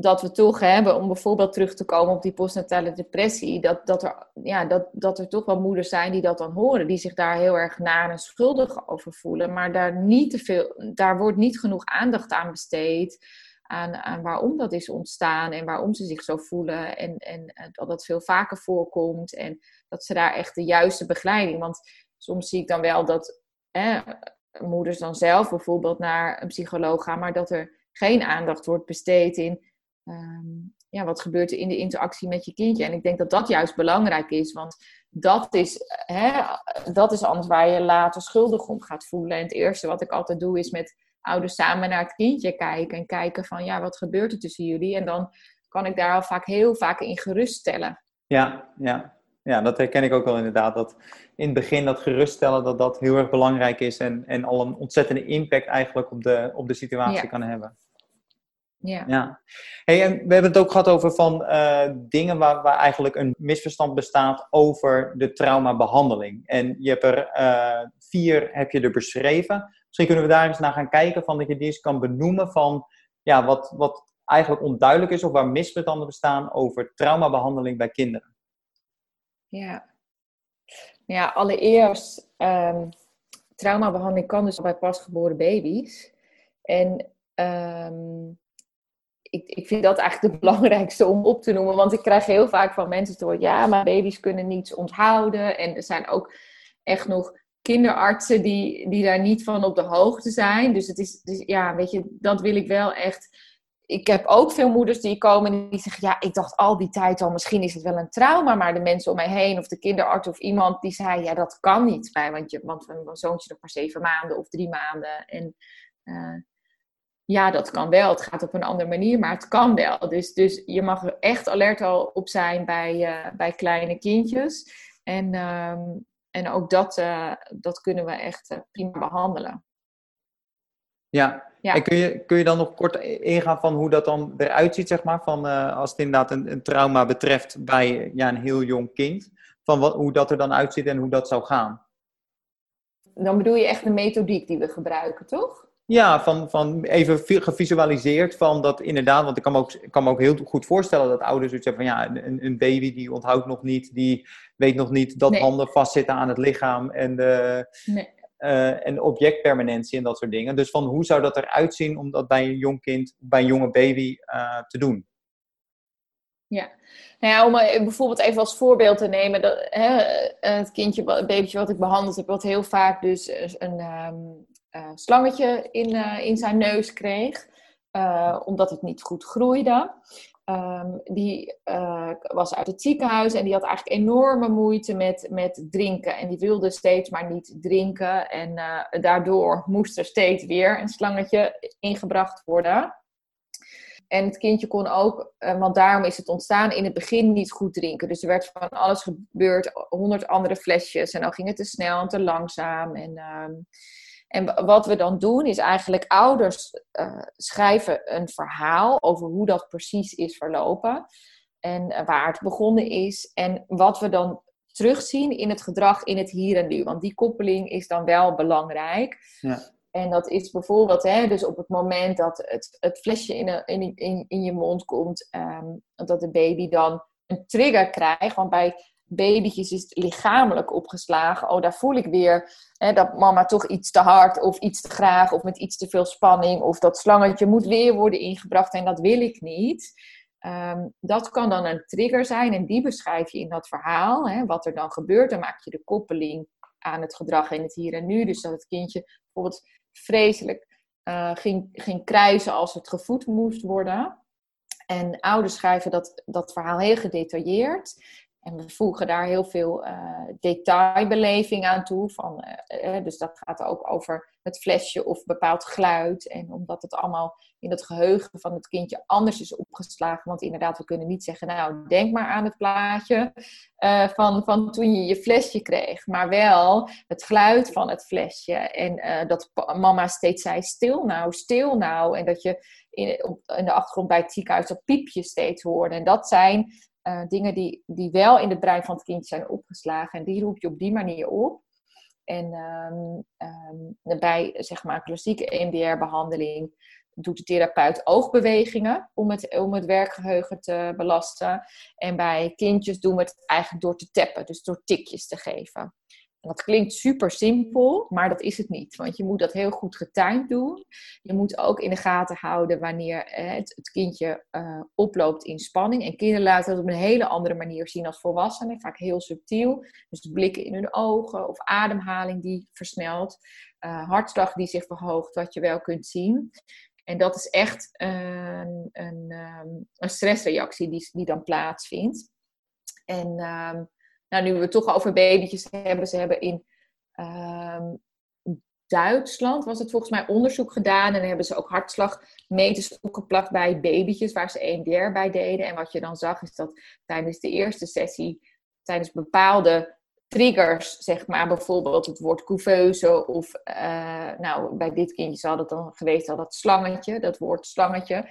B: dat we toch hebben, om bijvoorbeeld terug te komen op die postnatale depressie, dat, dat, er, ja, dat, dat er toch wel moeders zijn die dat dan horen, die zich daar heel erg naar en schuldig over voelen, maar daar, niet te veel, daar wordt niet genoeg aandacht aan besteed, aan, waarom dat is ontstaan en waarom ze zich zo voelen en, en dat dat veel vaker voorkomt en dat ze daar echt de juiste begeleiding, want soms zie ik dan wel dat hè, moeders dan zelf bijvoorbeeld naar een psycholoog gaan, maar dat er geen aandacht wordt besteed in Ehm, ja, wat gebeurt er in de interactie met je kindje. En ik denk dat dat juist belangrijk is, want dat is, hè, dat is anders waar je later schuldig om gaat voelen. En het eerste wat ik altijd doe is met ouders samen naar het kindje kijken en kijken van ja, wat gebeurt er tussen jullie? En dan kan ik daar al vaak heel vaak in geruststellen.
A: Ja, ja. Ja, dat herken ik ook wel inderdaad. Dat in het begin dat geruststellen, dat dat heel erg belangrijk is en, en al een ontzettende impact eigenlijk op de, op de situatie kan hebben. Ja. ja. Hey, en we hebben het ook gehad over van uh, dingen waar, waar eigenlijk een misverstand bestaat over de traumabehandeling. En je hebt er uh, vier heb je er beschreven. Misschien kunnen we daar eens naar gaan kijken, van dat je die eens kan benoemen van ja, wat, wat eigenlijk onduidelijk is of waar misverstanden bestaan over traumabehandeling bij kinderen.
B: Ja, ja allereerst, um, traumabehandeling kan dus bij pasgeboren baby's. En um, ik, ik vind dat eigenlijk het belangrijkste om op te noemen. Want ik krijg heel vaak van mensen te horen: ja, maar baby's kunnen niets onthouden. En er zijn ook echt nog kinderartsen die, die daar niet van op de hoogte zijn. Dus het is, dus, ja, weet je, dat wil ik wel echt. Ik heb ook veel moeders die komen en die zeggen: Ja, ik dacht al die tijd al, misschien is het wel een trauma. Maar de mensen om mij heen, of de kinderarts of iemand, die zei: Ja, dat kan niet bij, want, je, want mijn zoontje nog maar zeven maanden of drie maanden. En uh, ja, dat kan wel. Het gaat op een andere manier, maar het kan wel. Dus, dus je mag er echt alert al op zijn bij, uh, bij kleine kindjes. En, uh, en ook dat, uh, dat kunnen we echt uh, prima behandelen.
A: Ja. ja, en kun je, kun je dan nog kort ingaan van hoe dat dan eruit ziet, zeg maar, van als het inderdaad een, een, trauma betreft bij ja, een heel jong kind, van wat, hoe dat er dan uitziet en hoe dat zou gaan?
B: Dan bedoel je echt de methodiek die we gebruiken, toch?
A: Ja, van, van even gevisualiseerd van dat inderdaad, want ik kan me ook, kan me ook heel goed voorstellen dat ouders zoiets hebben van ja, een, een baby die onthoudt nog niet, die weet nog niet dat handen vastzitten aan het lichaam en de, nee. uh, en objectpermanentie en dat soort dingen. Dus van hoe zou dat eruit zien om dat bij een jong kind, bij een jonge baby uh, te doen?
B: Ja, nou ja, om bijvoorbeeld even als voorbeeld te nemen, dat, hè, het kindje, het babytje wat ik behandeld heb, wat heel vaak dus een, um, uh, slangetje in, in zijn neus kreeg, uh, omdat het niet goed groeide. Um, die was uit het ziekenhuis en die had eigenlijk enorme moeite met, met drinken. En die wilde steeds maar niet drinken. En daardoor moest er steeds weer een slangetje ingebracht worden. En het kindje kon ook, want daarom is het ontstaan, in het begin niet goed drinken. Dus er werd van alles gebeurd, honderd andere flesjes. En dan ging het te snel en te langzaam. En ehm, en wat we dan doen is eigenlijk ouders uh, schrijven een verhaal over hoe dat precies is verlopen. En uh, waar het begonnen is. En wat we dan terugzien in het gedrag in het hier en nu. Want die koppeling is dan wel belangrijk. Ja. En dat is bijvoorbeeld, hè, dus op het moment dat het, het flesje in, in, in, in je mond komt, um, dat de baby dan een trigger krijgt. Want bij babytjes is lichamelijk opgeslagen. Oh, daar voel ik weer hè, dat mama toch iets te hard of iets te graag of met iets te veel spanning. Of dat slangetje moet weer worden ingebracht en dat wil ik niet. Um, dat kan dan een trigger zijn en die beschrijf je in dat verhaal. Hè, wat er dan gebeurt, dan maak je de koppeling aan het gedrag in het hier en nu. Dus dat het kindje bijvoorbeeld vreselijk uh, ging, ging krijzen als het gevoed moest worden. En ouders schrijven dat, dat verhaal heel gedetailleerd. En we voegen daar heel veel uh, detailbeleving aan toe. Van, uh, dus dat gaat ook over het flesje of bepaald geluid. En omdat het allemaal in het geheugen van het kindje anders is opgeslagen. Want inderdaad, we kunnen niet zeggen, nou, denk maar aan het plaatje van, van toen je je flesje kreeg. Maar wel het geluid van het flesje. En dat mama steeds zei, stil nou, stil nou. En dat je in de achtergrond bij het ziekenhuis dat piepje steeds hoorde. En dat zijn uh, dingen die, die wel in het brein van het kind zijn opgeslagen. En die roep je op die manier op. En um, um, bij zeg maar, klassieke EMDR-behandeling doet de therapeut oogbewegingen om het, om het werkgeheugen te belasten. En bij kindjes doen we het eigenlijk door te tappen, dus door tikjes te geven. Dat klinkt super simpel, maar dat is het niet. Want je moet dat heel goed getimed doen. Je moet ook in de gaten houden wanneer eh, het, het, kindje uh, oploopt in spanning. En kinderen laten dat op een hele andere manier zien als volwassenen. Vaak heel subtiel. Dus blikken in hun ogen of ademhaling die versnelt. Uh, hartslag die zich verhoogt, wat je wel kunt zien. En dat is echt een, een, ehm, stressreactie die, die dan plaatsvindt. En... Um, nou, nu we het toch over babytjes hebben, ze hebben in ehm, Duitsland, was het volgens mij onderzoek gedaan. En hebben ze ook hartslagmeters opgeplakt bij babytjes, waar ze EMDR bij deden. En wat je dan zag, is dat tijdens de eerste sessie, tijdens bepaalde triggers, zeg maar, bijvoorbeeld het woord couveuse of, uh, nou, bij dit kindje zal het dan geweest al dat slangetje, dat woord slangetje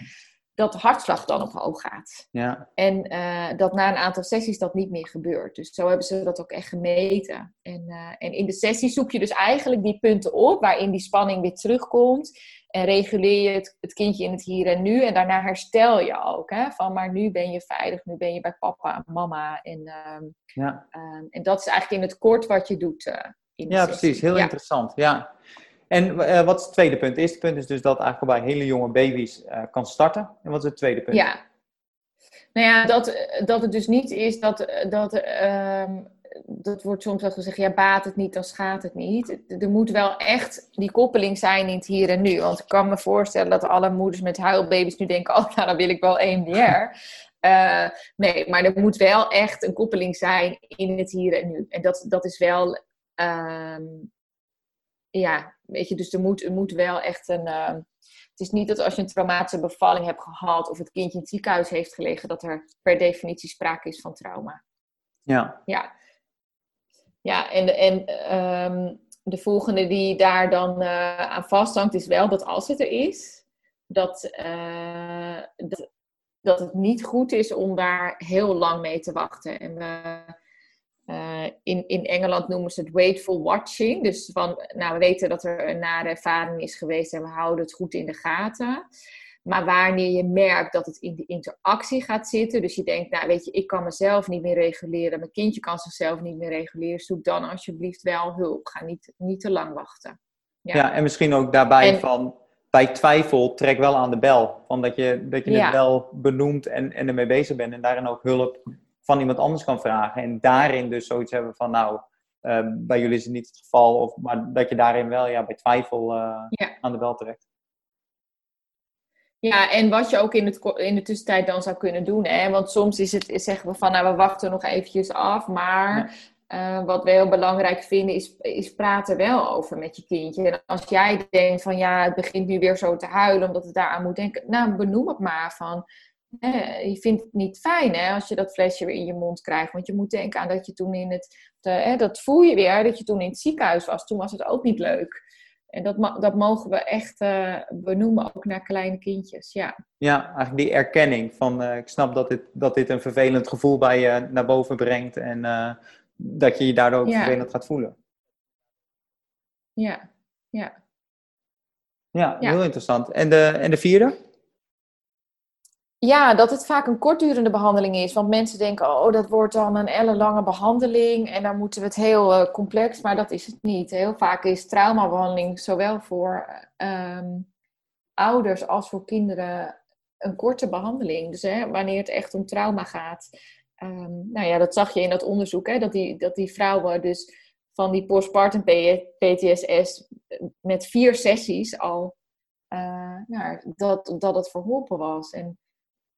B: dat de hartslag dan omhoog gaat. Ja. En uh, dat na een aantal sessies dat niet meer gebeurt. Dus zo hebben ze dat ook echt gemeten. En, uh, en in de sessie zoek je dus eigenlijk die punten op waarin die spanning weer terugkomt. En reguleer je het, het kindje in het hier en nu. En daarna herstel je ook. Hè? Van maar nu ben je veilig, nu ben je bij papa en mama. En, uh, ja. Ehm, en dat is eigenlijk in het kort wat je doet. Uh, in
A: ja, precies. Heel interessant. Ja. En uh, wat is het tweede punt? Het eerste punt is dus dat eigenlijk bij hele jonge baby's uh, kan starten. En wat is het tweede punt?
B: Ja, nou ja, dat, dat het dus niet is dat, dat, uh, dat wordt soms wel gezegd, ja, baat het niet, dan schaadt het niet. Er moet wel echt die koppeling zijn in het hier en nu. Want ik kan me voorstellen dat alle moeders met huilbaby's nu denken, oh, nou, dan wil ik wel EMDR. Uh, nee, maar er moet wel echt een koppeling zijn in het hier en nu. En dat, dat is wel, uh, ja, weet je, dus er moet, er moet wel echt een. Uh, het is niet dat als je een traumatische bevalling hebt gehad of het kindje in het ziekenhuis heeft gelegen, dat er per definitie sprake is van trauma.
A: Ja.
B: Ja, ja en, en um, de volgende die daar dan uh, aan vasthangt is wel dat als het er is, dat, uh, dat, dat het niet goed is om daar heel lang mee te wachten. En we in, in Engeland noemen ze het wakeful watching. Dus van, nou, we weten dat er een nare ervaring is geweest en we houden het goed in de gaten. Maar wanneer je merkt dat het in de interactie gaat zitten, dus je denkt, nou weet je, ik kan mezelf niet meer reguleren, mijn kindje kan zichzelf niet meer reguleren, zoek dan alsjeblieft wel hulp. Ga niet, niet te lang wachten.
A: Ja, ja en misschien ook daarbij van, bij twijfel, trek wel aan de bel. Van dat je, dat je het wel benoemt en, en ermee bezig bent en daarin ook hulp van iemand anders kan vragen. En daarin dus zoiets hebben van, nou, uh, bij jullie is het niet het geval. Of, maar dat je daarin wel ja, bij twijfel uh, ja. aan de bel trekt.
B: Ja, en wat je ook in, het, in de tussentijd dan zou kunnen doen. Hè? Want soms is het, zeggen we van, nou, we wachten nog eventjes af. Maar ja. uh, wat we heel belangrijk vinden, is, is praten wel over met je kindje. En als jij denkt van, ja, het begint nu weer zo te huilen, omdat het daaraan moet denken. Nou, benoem het maar van, je vindt het niet fijn hè, als je dat flesje weer in je mond krijgt. Want je moet denken aan dat je toen in het. De, dat voel je weer, dat je toen in het ziekenhuis was. Toen was het ook niet leuk. En dat, dat mogen we echt uh, benoemen, ook naar kleine kindjes. Ja,
A: ja eigenlijk die erkenning van uh, ik snap dat dit, dat dit een vervelend gevoel bij je naar boven brengt. En uh, dat je je daardoor ook ja. vervelend gaat voelen.
B: Ja, ja.
A: Ja, heel interessant. En de, en de vierde?
B: Ja, dat het vaak een kortdurende behandeling is. Want mensen denken, oh, dat wordt dan een ellenlange behandeling. En dan moeten we het heel uh, complex. Maar dat is het niet. Heel vaak is traumabehandeling zowel voor um, ouders als voor kinderen een korte behandeling. Dus hè, wanneer het echt om trauma gaat. Um, nou ja, dat zag je in dat onderzoek. Hè, dat, die, dat die vrouwen dus van die postpartum PTSS met vier sessies al... Uh, nou, dat, dat het verholpen was. En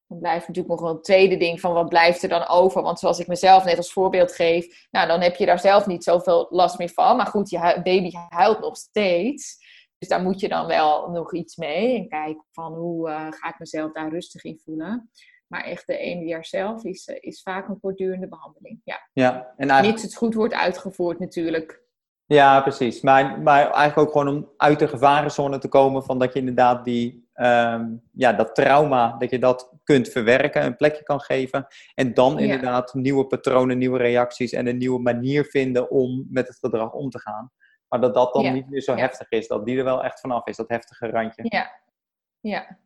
B: Dan blijft natuurlijk nog wel een tweede ding van wat blijft er dan over. Want zoals ik mezelf net als voorbeeld geef, nou dan heb je daar zelf niet zoveel last meer van. Maar goed, je baby huilt nog steeds. Dus daar moet je dan wel nog iets mee. En kijken van hoe uh, ga ik mezelf daar rustig in voelen. Maar echt de EMDR zelf is, uh, is vaak een kortdurende behandeling. Ja.
A: ja en eigenlijk...
B: Mits het goed wordt uitgevoerd natuurlijk.
A: Ja, precies. Maar, maar eigenlijk ook gewoon om uit de gevarenzone te komen van dat je inderdaad die, um, ja, dat trauma, dat je dat kunt verwerken, een plekje kan geven. En dan inderdaad nieuwe patronen, nieuwe reacties en een nieuwe manier vinden om met het gedrag om te gaan. Maar dat dat dan niet meer zo heftig is, dat die er wel echt vanaf is, dat heftige randje.
B: Ja. Ja.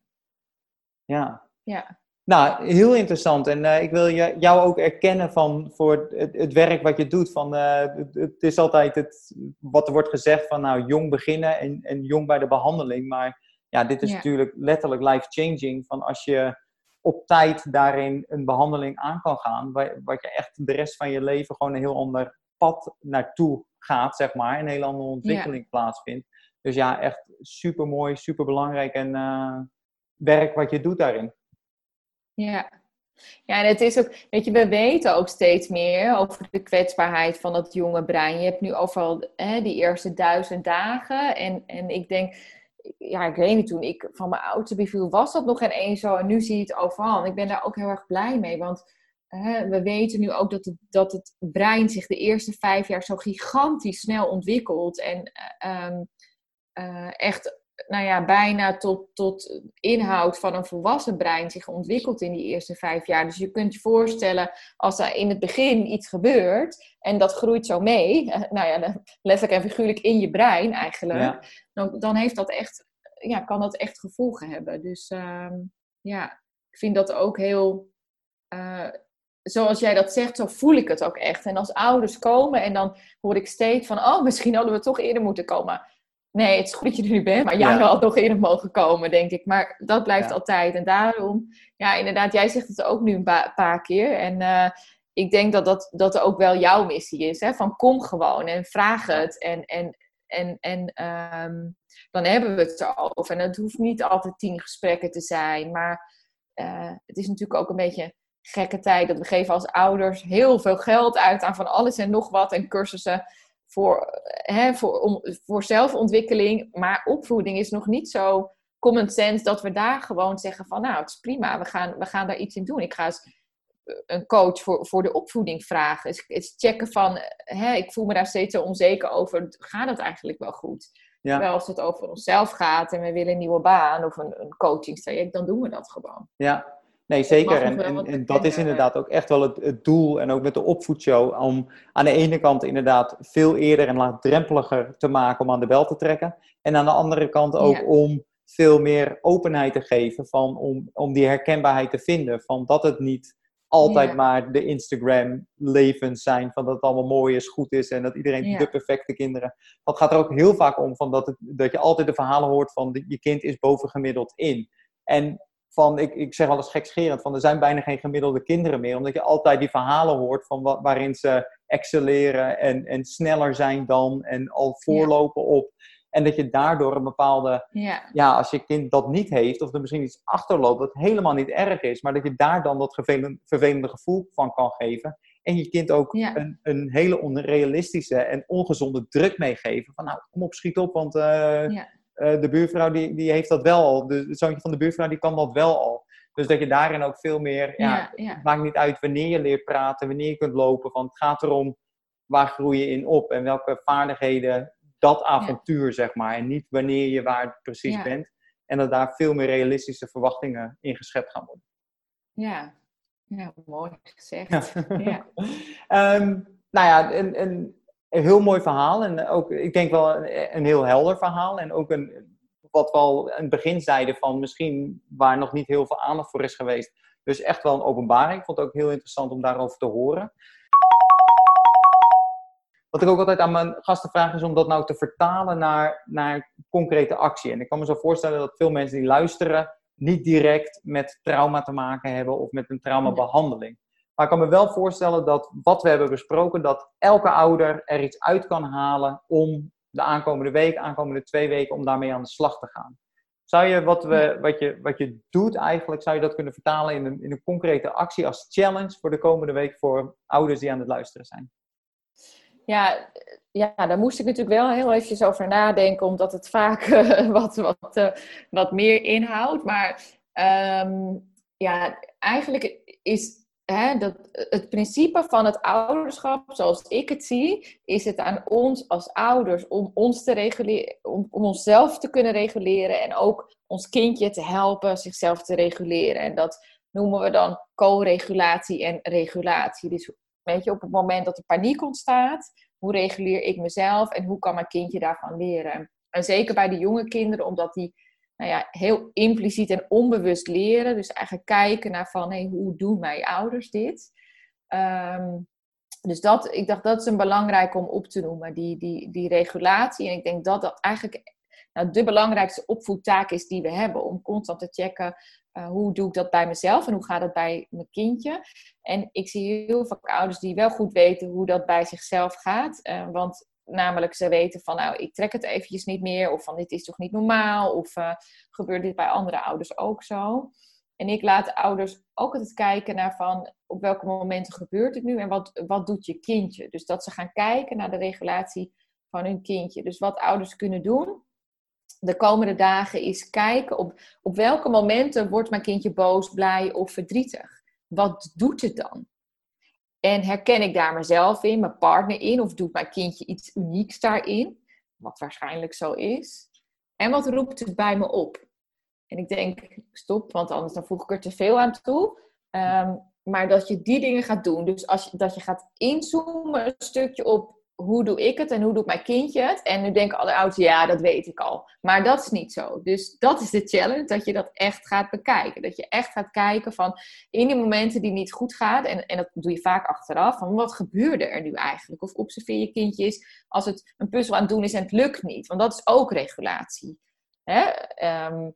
A: Ja.
B: Ja.
A: Nou, heel interessant. En uh, ik wil je, jou ook erkennen van, voor het, het werk wat je doet. Van, uh, het, het, is altijd het, wat er wordt gezegd van nou, jong beginnen en, en jong bij de behandeling. Maar ja, dit is ja. natuurlijk letterlijk life-changing. Van als je op tijd daarin een behandeling aan kan gaan, wat je echt de rest van je leven gewoon een heel ander pad naartoe gaat, zeg maar. Een hele andere ontwikkeling ja. plaatsvindt. Dus ja, echt super mooi, super belangrijk en uh, werk wat je doet daarin.
B: Ja. Ja, en het is ook, weet je, we weten ook steeds meer over de kwetsbaarheid van dat jonge brein. Je hebt nu overal hè, die eerste duizend dagen. En, en ik denk, ja, ik weet niet, toen ik van mijn oudste beviel, was dat nog geen zo. En nu zie je het overal. En ik ben daar ook heel erg blij mee. Want hè, we weten nu ook dat het, dat het brein zich de eerste vijf jaar zo gigantisch snel ontwikkelt. En um, uh, echt nou ja, bijna tot, tot inhoud van een volwassen brein zich ontwikkelt in die eerste vijf jaar. Dus je kunt je voorstellen, als er in het begin iets gebeurt en dat groeit zo mee, nou ja, letterlijk en figuurlijk in je brein eigenlijk, ja. Dan, dan heeft dat echt, ja, kan dat echt gevolgen hebben. Dus uh, ja, ik vind dat ook heel. Uh, zoals jij dat zegt, zo voel ik het ook echt. En als ouders komen en dan hoor ik steeds van, oh, misschien hadden we toch eerder moeten komen nee, het is goed dat je er nu bent, maar jij ja. had nog eerder mogen komen, denk ik. Maar dat blijft ja. altijd. En daarom, ja, inderdaad, jij zegt het ook nu een pa paar keer. En uh, ik denk dat dat, dat ook wel jouw missie is. Hè? Van kom gewoon en vraag het. En, en, en, en um, dan hebben we het erover. En het hoeft niet altijd tien gesprekken te zijn. Maar uh, het is natuurlijk ook een beetje gekke tijd. Dat we geven als ouders heel veel geld uit aan van alles en nog wat. En cursussen voor, hè, voor, voor zelfontwikkeling. Maar opvoeding is nog niet zo common sense dat we daar gewoon zeggen van nou, het is prima, we gaan, we gaan daar iets in doen. Ik ga eens eh, een coach voor, voor de opvoeding vragen. Eens, eens checken van, hè, ik voel me daar steeds zo onzeker over. Gaat het eigenlijk wel goed? Ja. Terwijl als het over onszelf gaat en we willen een nieuwe baan of een, een coachingstraject, dan doen we dat gewoon.
A: Ja, Nee, zeker. En, en, en, dat is inderdaad ook echt wel het, het, doel. En ook met de opvoedshow. Om aan de ene kant inderdaad veel eerder en laagdrempeliger te maken om aan de bel te trekken. En aan de andere kant ook ja. om veel meer openheid te geven. Van, om, om die herkenbaarheid te vinden. Van dat het niet altijd ja. maar de Instagram-levens zijn. Van dat het allemaal mooi is, goed is. En dat iedereen ja. de perfecte kinderen. Dat gaat er ook heel vaak om. Van dat, het, dat je altijd de verhalen hoort van je kind is bovengemiddeld in. En van, ik, ik zeg wel eens gekscherend, van er zijn bijna geen gemiddelde kinderen meer. Omdat je altijd die verhalen hoort van wat, waarin ze excelleren en, en sneller zijn dan en al voorlopen ja. op. En dat je daardoor een bepaalde,
B: ja.
A: ja. als je kind dat niet heeft, of er misschien iets achterloopt, dat helemaal niet erg is, maar dat je daar dan dat vervelende, vervelende gevoel van kan geven. En je kind ook
B: ja.
A: een, een hele onrealistische en ongezonde druk meegeven. Van nou, kom op, schiet op, want uh,
B: ja.
A: Uh, de buurvrouw die, die heeft dat wel al. De, het zoontje van de buurvrouw die kan dat wel al. Dus dat je daarin ook veel meer... Ja. Het maakt niet uit wanneer je leert praten, wanneer je kunt lopen. Want het gaat erom, waar groei je in op? En welke vaardigheden dat avontuur, ja. zeg maar. En niet wanneer je waar precies bent. En dat daar veel meer realistische verwachtingen in geschept gaan worden.
B: Ja, ja mooi gezegd. Ja.
A: um, nou ja, en, en een heel mooi verhaal. En ook, ik denk wel een, een heel helder verhaal. En ook een, wat we al in het begin zeiden van misschien waar nog niet heel veel aandacht voor is geweest. Dus echt wel een openbaring. Ik vond het ook heel interessant om daarover te horen. Wat ik ook altijd aan mijn gasten vraag is om dat nou te vertalen naar, naar concrete actie. En ik kan me zo voorstellen dat veel mensen die luisteren niet direct met trauma te maken hebben of met een traumabehandeling. Maar ik kan me wel voorstellen dat wat we hebben besproken, dat elke ouder er iets uit kan halen om de aankomende week, aankomende twee weken, om daarmee aan de slag te gaan. Zou je wat, we, wat, je wat je doet eigenlijk, zou je dat kunnen vertalen in een, in een concrete actie als challenge voor de komende week voor ouders die aan het luisteren zijn?
B: Ja, ja, daar moest ik natuurlijk wel heel eventjes over nadenken, omdat het vaak uh, wat, wat, uh, wat meer inhoudt. Maar um, ja, eigenlijk is hè, dat, het principe van het ouderschap, zoals ik het zie, is het aan ons als ouders om ons te reguleren, om, om onszelf te kunnen reguleren en ook ons kindje te helpen zichzelf te reguleren. En dat noemen we dan co-regulatie en regulatie. Dus weet je, op het moment dat er paniek ontstaat, hoe reguleer ik mezelf en hoe kan mijn kindje daarvan leren? En zeker bij de jonge kinderen, omdat die nou ja, heel impliciet en onbewust leren. Dus eigenlijk kijken naar van, hey, hoe doen mijn ouders dit? Um, dus dat, ik dacht, dat is een belangrijk om op te noemen, die, die, die regulatie. En ik denk dat dat eigenlijk nou, de belangrijkste opvoedtaak is die we hebben. Om constant te checken, uh, hoe doe ik dat bij mezelf en hoe gaat het bij mijn kindje? En ik zie heel vaak ouders die wel goed weten hoe dat bij zichzelf gaat. Uh, want namelijk ze weten van, nou, ik trek het eventjes niet meer. Of van, dit is toch niet normaal? Of uh, gebeurt dit bij andere ouders ook zo? En ik laat ouders ook altijd kijken naar van, op welke momenten gebeurt het nu? En wat, wat doet je kindje? Dus dat ze gaan kijken naar de regulatie van hun kindje. Dus wat ouders kunnen doen de komende dagen is kijken op, op welke momenten wordt mijn kindje boos, blij of verdrietig. Wat doet het dan? En herken ik daar mezelf in, mijn partner in, of doet mijn kindje iets unieks daarin? Wat waarschijnlijk zo is. En wat roept het bij me op? En ik denk, stop, want anders dan voeg ik er te veel aan toe. Um, maar dat je die dingen gaat doen. Dus als dat je gaat inzoomen een stukje op hoe doe ik het en hoe doet mijn kindje het? En nu denken alle ouders, ja, dat weet ik al. Maar dat is niet zo. Dus dat is de challenge, dat je dat echt gaat bekijken. Dat je echt gaat kijken van, in die momenten die niet goed gaan, en, en dat doe je vaak achteraf, van wat gebeurde er nu eigenlijk? Of observeer je kindjes als het een puzzel aan het doen is en het lukt niet. Want dat is ook regulatie. Hè? Um,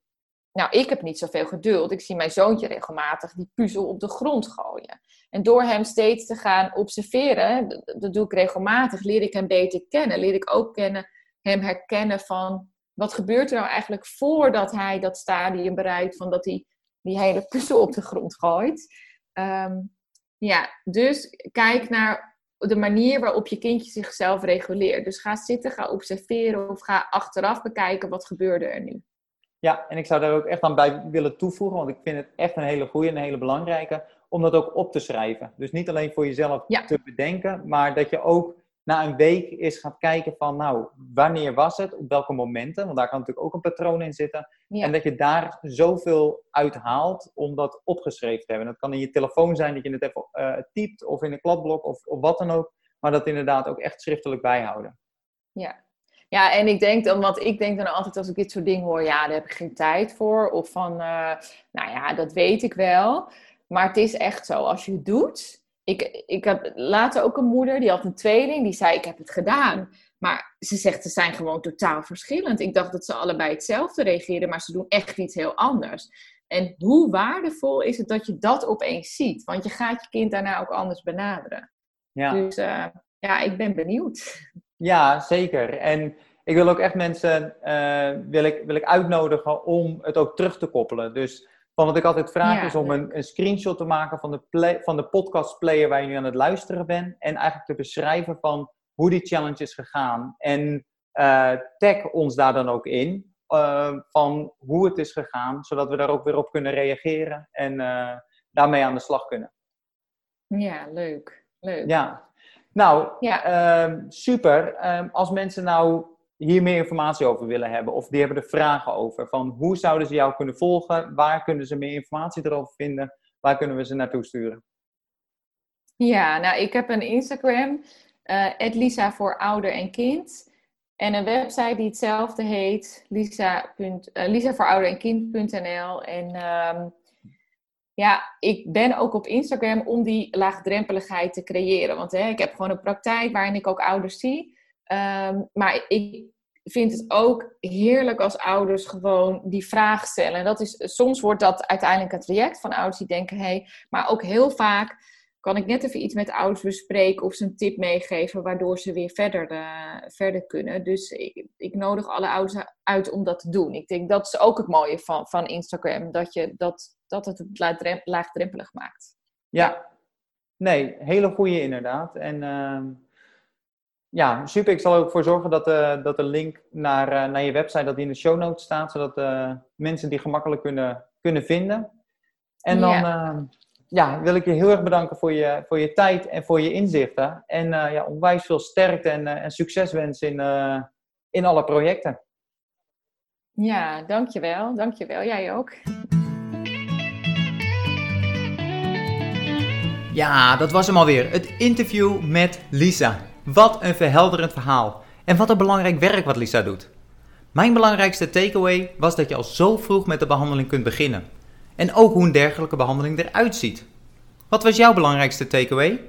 B: nou, ik heb niet zoveel geduld. Ik zie mijn zoontje regelmatig die puzzel op de grond gooien. En door hem steeds te gaan observeren, dat doe ik regelmatig, leer ik hem beter kennen. Leer ik ook kennen, hem herkennen van wat gebeurt er nou eigenlijk voordat hij dat stadium bereikt van dat hij die hele puzzel op de grond gooit. Um, ja, dus kijk naar de manier waarop je kindje zichzelf reguleert. Dus ga zitten, ga observeren of ga achteraf bekijken wat gebeurde er nu.
A: Ja, en ik zou daar ook echt aan bij willen toevoegen, want ik vind het echt een hele goede en een hele belangrijke, om dat ook op te schrijven. Dus niet alleen voor jezelf te bedenken, maar dat je ook na een week eens gaat kijken van, nou, wanneer was het, op welke momenten, want daar kan natuurlijk ook een patroon in zitten. En dat je daar zoveel uit haalt om dat opgeschreven te hebben. Dat kan in je telefoon zijn, dat je het even uh, typt, of in een kladblok, of, of wat dan ook, maar dat inderdaad ook echt schriftelijk bijhouden.
B: Ja, ja, en ik denk dan, want ik denk dan altijd als ik dit soort dingen hoor, ja, daar heb ik geen tijd voor. Of van, uh, nou ja, dat weet ik wel. Maar het is echt zo, als je het doet. Ik, ik heb later ook een moeder, die had een tweeling, die zei, ik heb het gedaan. Maar ze zegt, ze zijn gewoon totaal verschillend. Ik dacht dat ze allebei hetzelfde reageerden, maar ze doen echt iets heel anders. En hoe waardevol is het dat je dat opeens ziet? Want je gaat je kind daarna ook anders benaderen. Ja. Dus uh, ja, ik ben benieuwd.
A: Ja, zeker. En ik wil ook echt mensen uh, wil ik, wil ik uitnodigen om het ook terug te koppelen. Dus van wat ik altijd vraag is om een, een, screenshot te maken van de, play, van de podcast player waar je nu aan het luisteren bent. En eigenlijk te beschrijven van hoe die challenge is gegaan. En uh, tag ons daar dan ook in. Uh, van hoe het is gegaan, zodat we daar ook weer op kunnen reageren en daarmee aan de slag kunnen.
B: Ja, leuk. leuk.
A: Ja, nou, ja. Ehm, super. Ehm, als mensen nou hier meer informatie over willen hebben, of die hebben er vragen over, van hoe zouden ze jou kunnen volgen, waar kunnen ze meer informatie erover vinden, waar kunnen we ze naartoe sturen?
B: Ja, nou, ik heb een Instagram, uh, Lisa voor ouder en kind. En een website die hetzelfde heet, lisa. Uh, lisa voor ouder en kind.nl. En um, ja, ik ben ook op Instagram om die laagdrempeligheid te creëren. Want hè, ik heb gewoon een praktijk waarin ik ook ouders zie. Um, maar ik vind het ook heerlijk als ouders gewoon die vraag stellen. En dat is, soms wordt dat uiteindelijk een traject van ouders die denken, hé, hey, maar ook heel vaak kan ik net even iets met ouders bespreken of ze een tip meegeven waardoor ze weer verder, verder kunnen. Dus ik, ik, nodig alle ouders uit om dat te doen. Ik denk dat is ook het mooie van, van Instagram, dat, je, dat, dat het het laagdrempelig maakt.
A: Ja, nee, hele goede inderdaad. En ehm, ja, super. Ik zal er ook voor zorgen dat, uh, dat de link naar, uh, naar je website dat die in de show notes staat, zodat mensen die gemakkelijk kunnen, kunnen vinden. En dan ja. Ja. wil ik je heel erg bedanken voor je, voor je tijd en voor je inzichten. En ja, onwijs veel sterkte en, en succes wensen in, in alle projecten.
B: Ja, dankjewel. Dankjewel. Jij ook.
A: Ja, dat was hem alweer. Het interview met Lisa. Wat een verhelderend verhaal. En wat een belangrijk werk wat Lisa doet. Mijn belangrijkste takeaway was dat je al zo vroeg met de behandeling kunt beginnen. En ook hoe een dergelijke behandeling eruit ziet. Wat was jouw belangrijkste takeaway?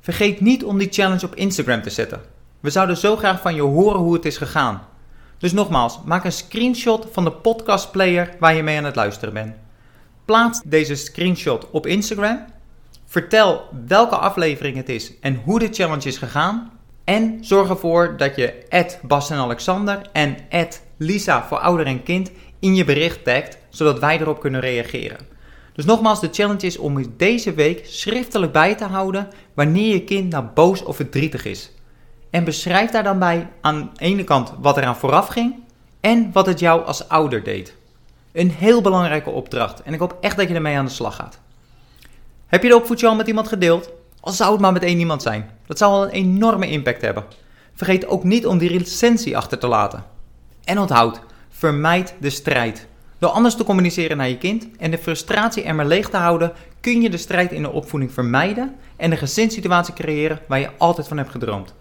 A: Vergeet niet om die challenge op Instagram te zetten. We zouden zo graag van je horen hoe het is gegaan. Dus nogmaals, maak een screenshot van de podcastplayer waar je mee aan het luisteren bent. Plaats deze screenshot op Instagram Vertel welke aflevering het is en hoe de challenge is gegaan. En zorg ervoor dat je Bas en Alexander en Lisa voor ouder en kind in je bericht tagt, zodat wij erop kunnen reageren. Dus nogmaals, de challenge is om deze week schriftelijk bij te houden wanneer je kind nou boos of verdrietig is. En beschrijf daar dan bij aan de ene kant wat eraan vooraf ging en wat het jou als ouder deed. Een heel belangrijke opdracht en ik hoop echt dat je ermee aan de slag gaat. Heb je de opvoedje al met iemand gedeeld? Al zou het maar met één iemand zijn. Dat zou al een enorme impact hebben. Vergeet ook niet om die recensie achter te laten. En onthoud, vermijd de strijd. Door anders te communiceren naar je kind en de frustratie er maar leeg te houden, kun je de strijd in de opvoeding vermijden en een gezinssituatie creëren waar je altijd van hebt gedroomd.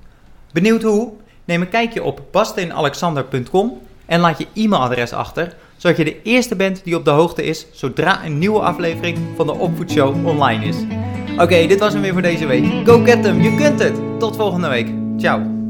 A: Benieuwd hoe? Neem een kijkje op basteenalexander.com en laat je e-mailadres achter, zodat je de eerste bent die op de hoogte is zodra een nieuwe aflevering van de Opvoedshow online is. Oké, dit was hem weer voor deze week. Go get them, je kunt het! Tot volgende week. Ciao.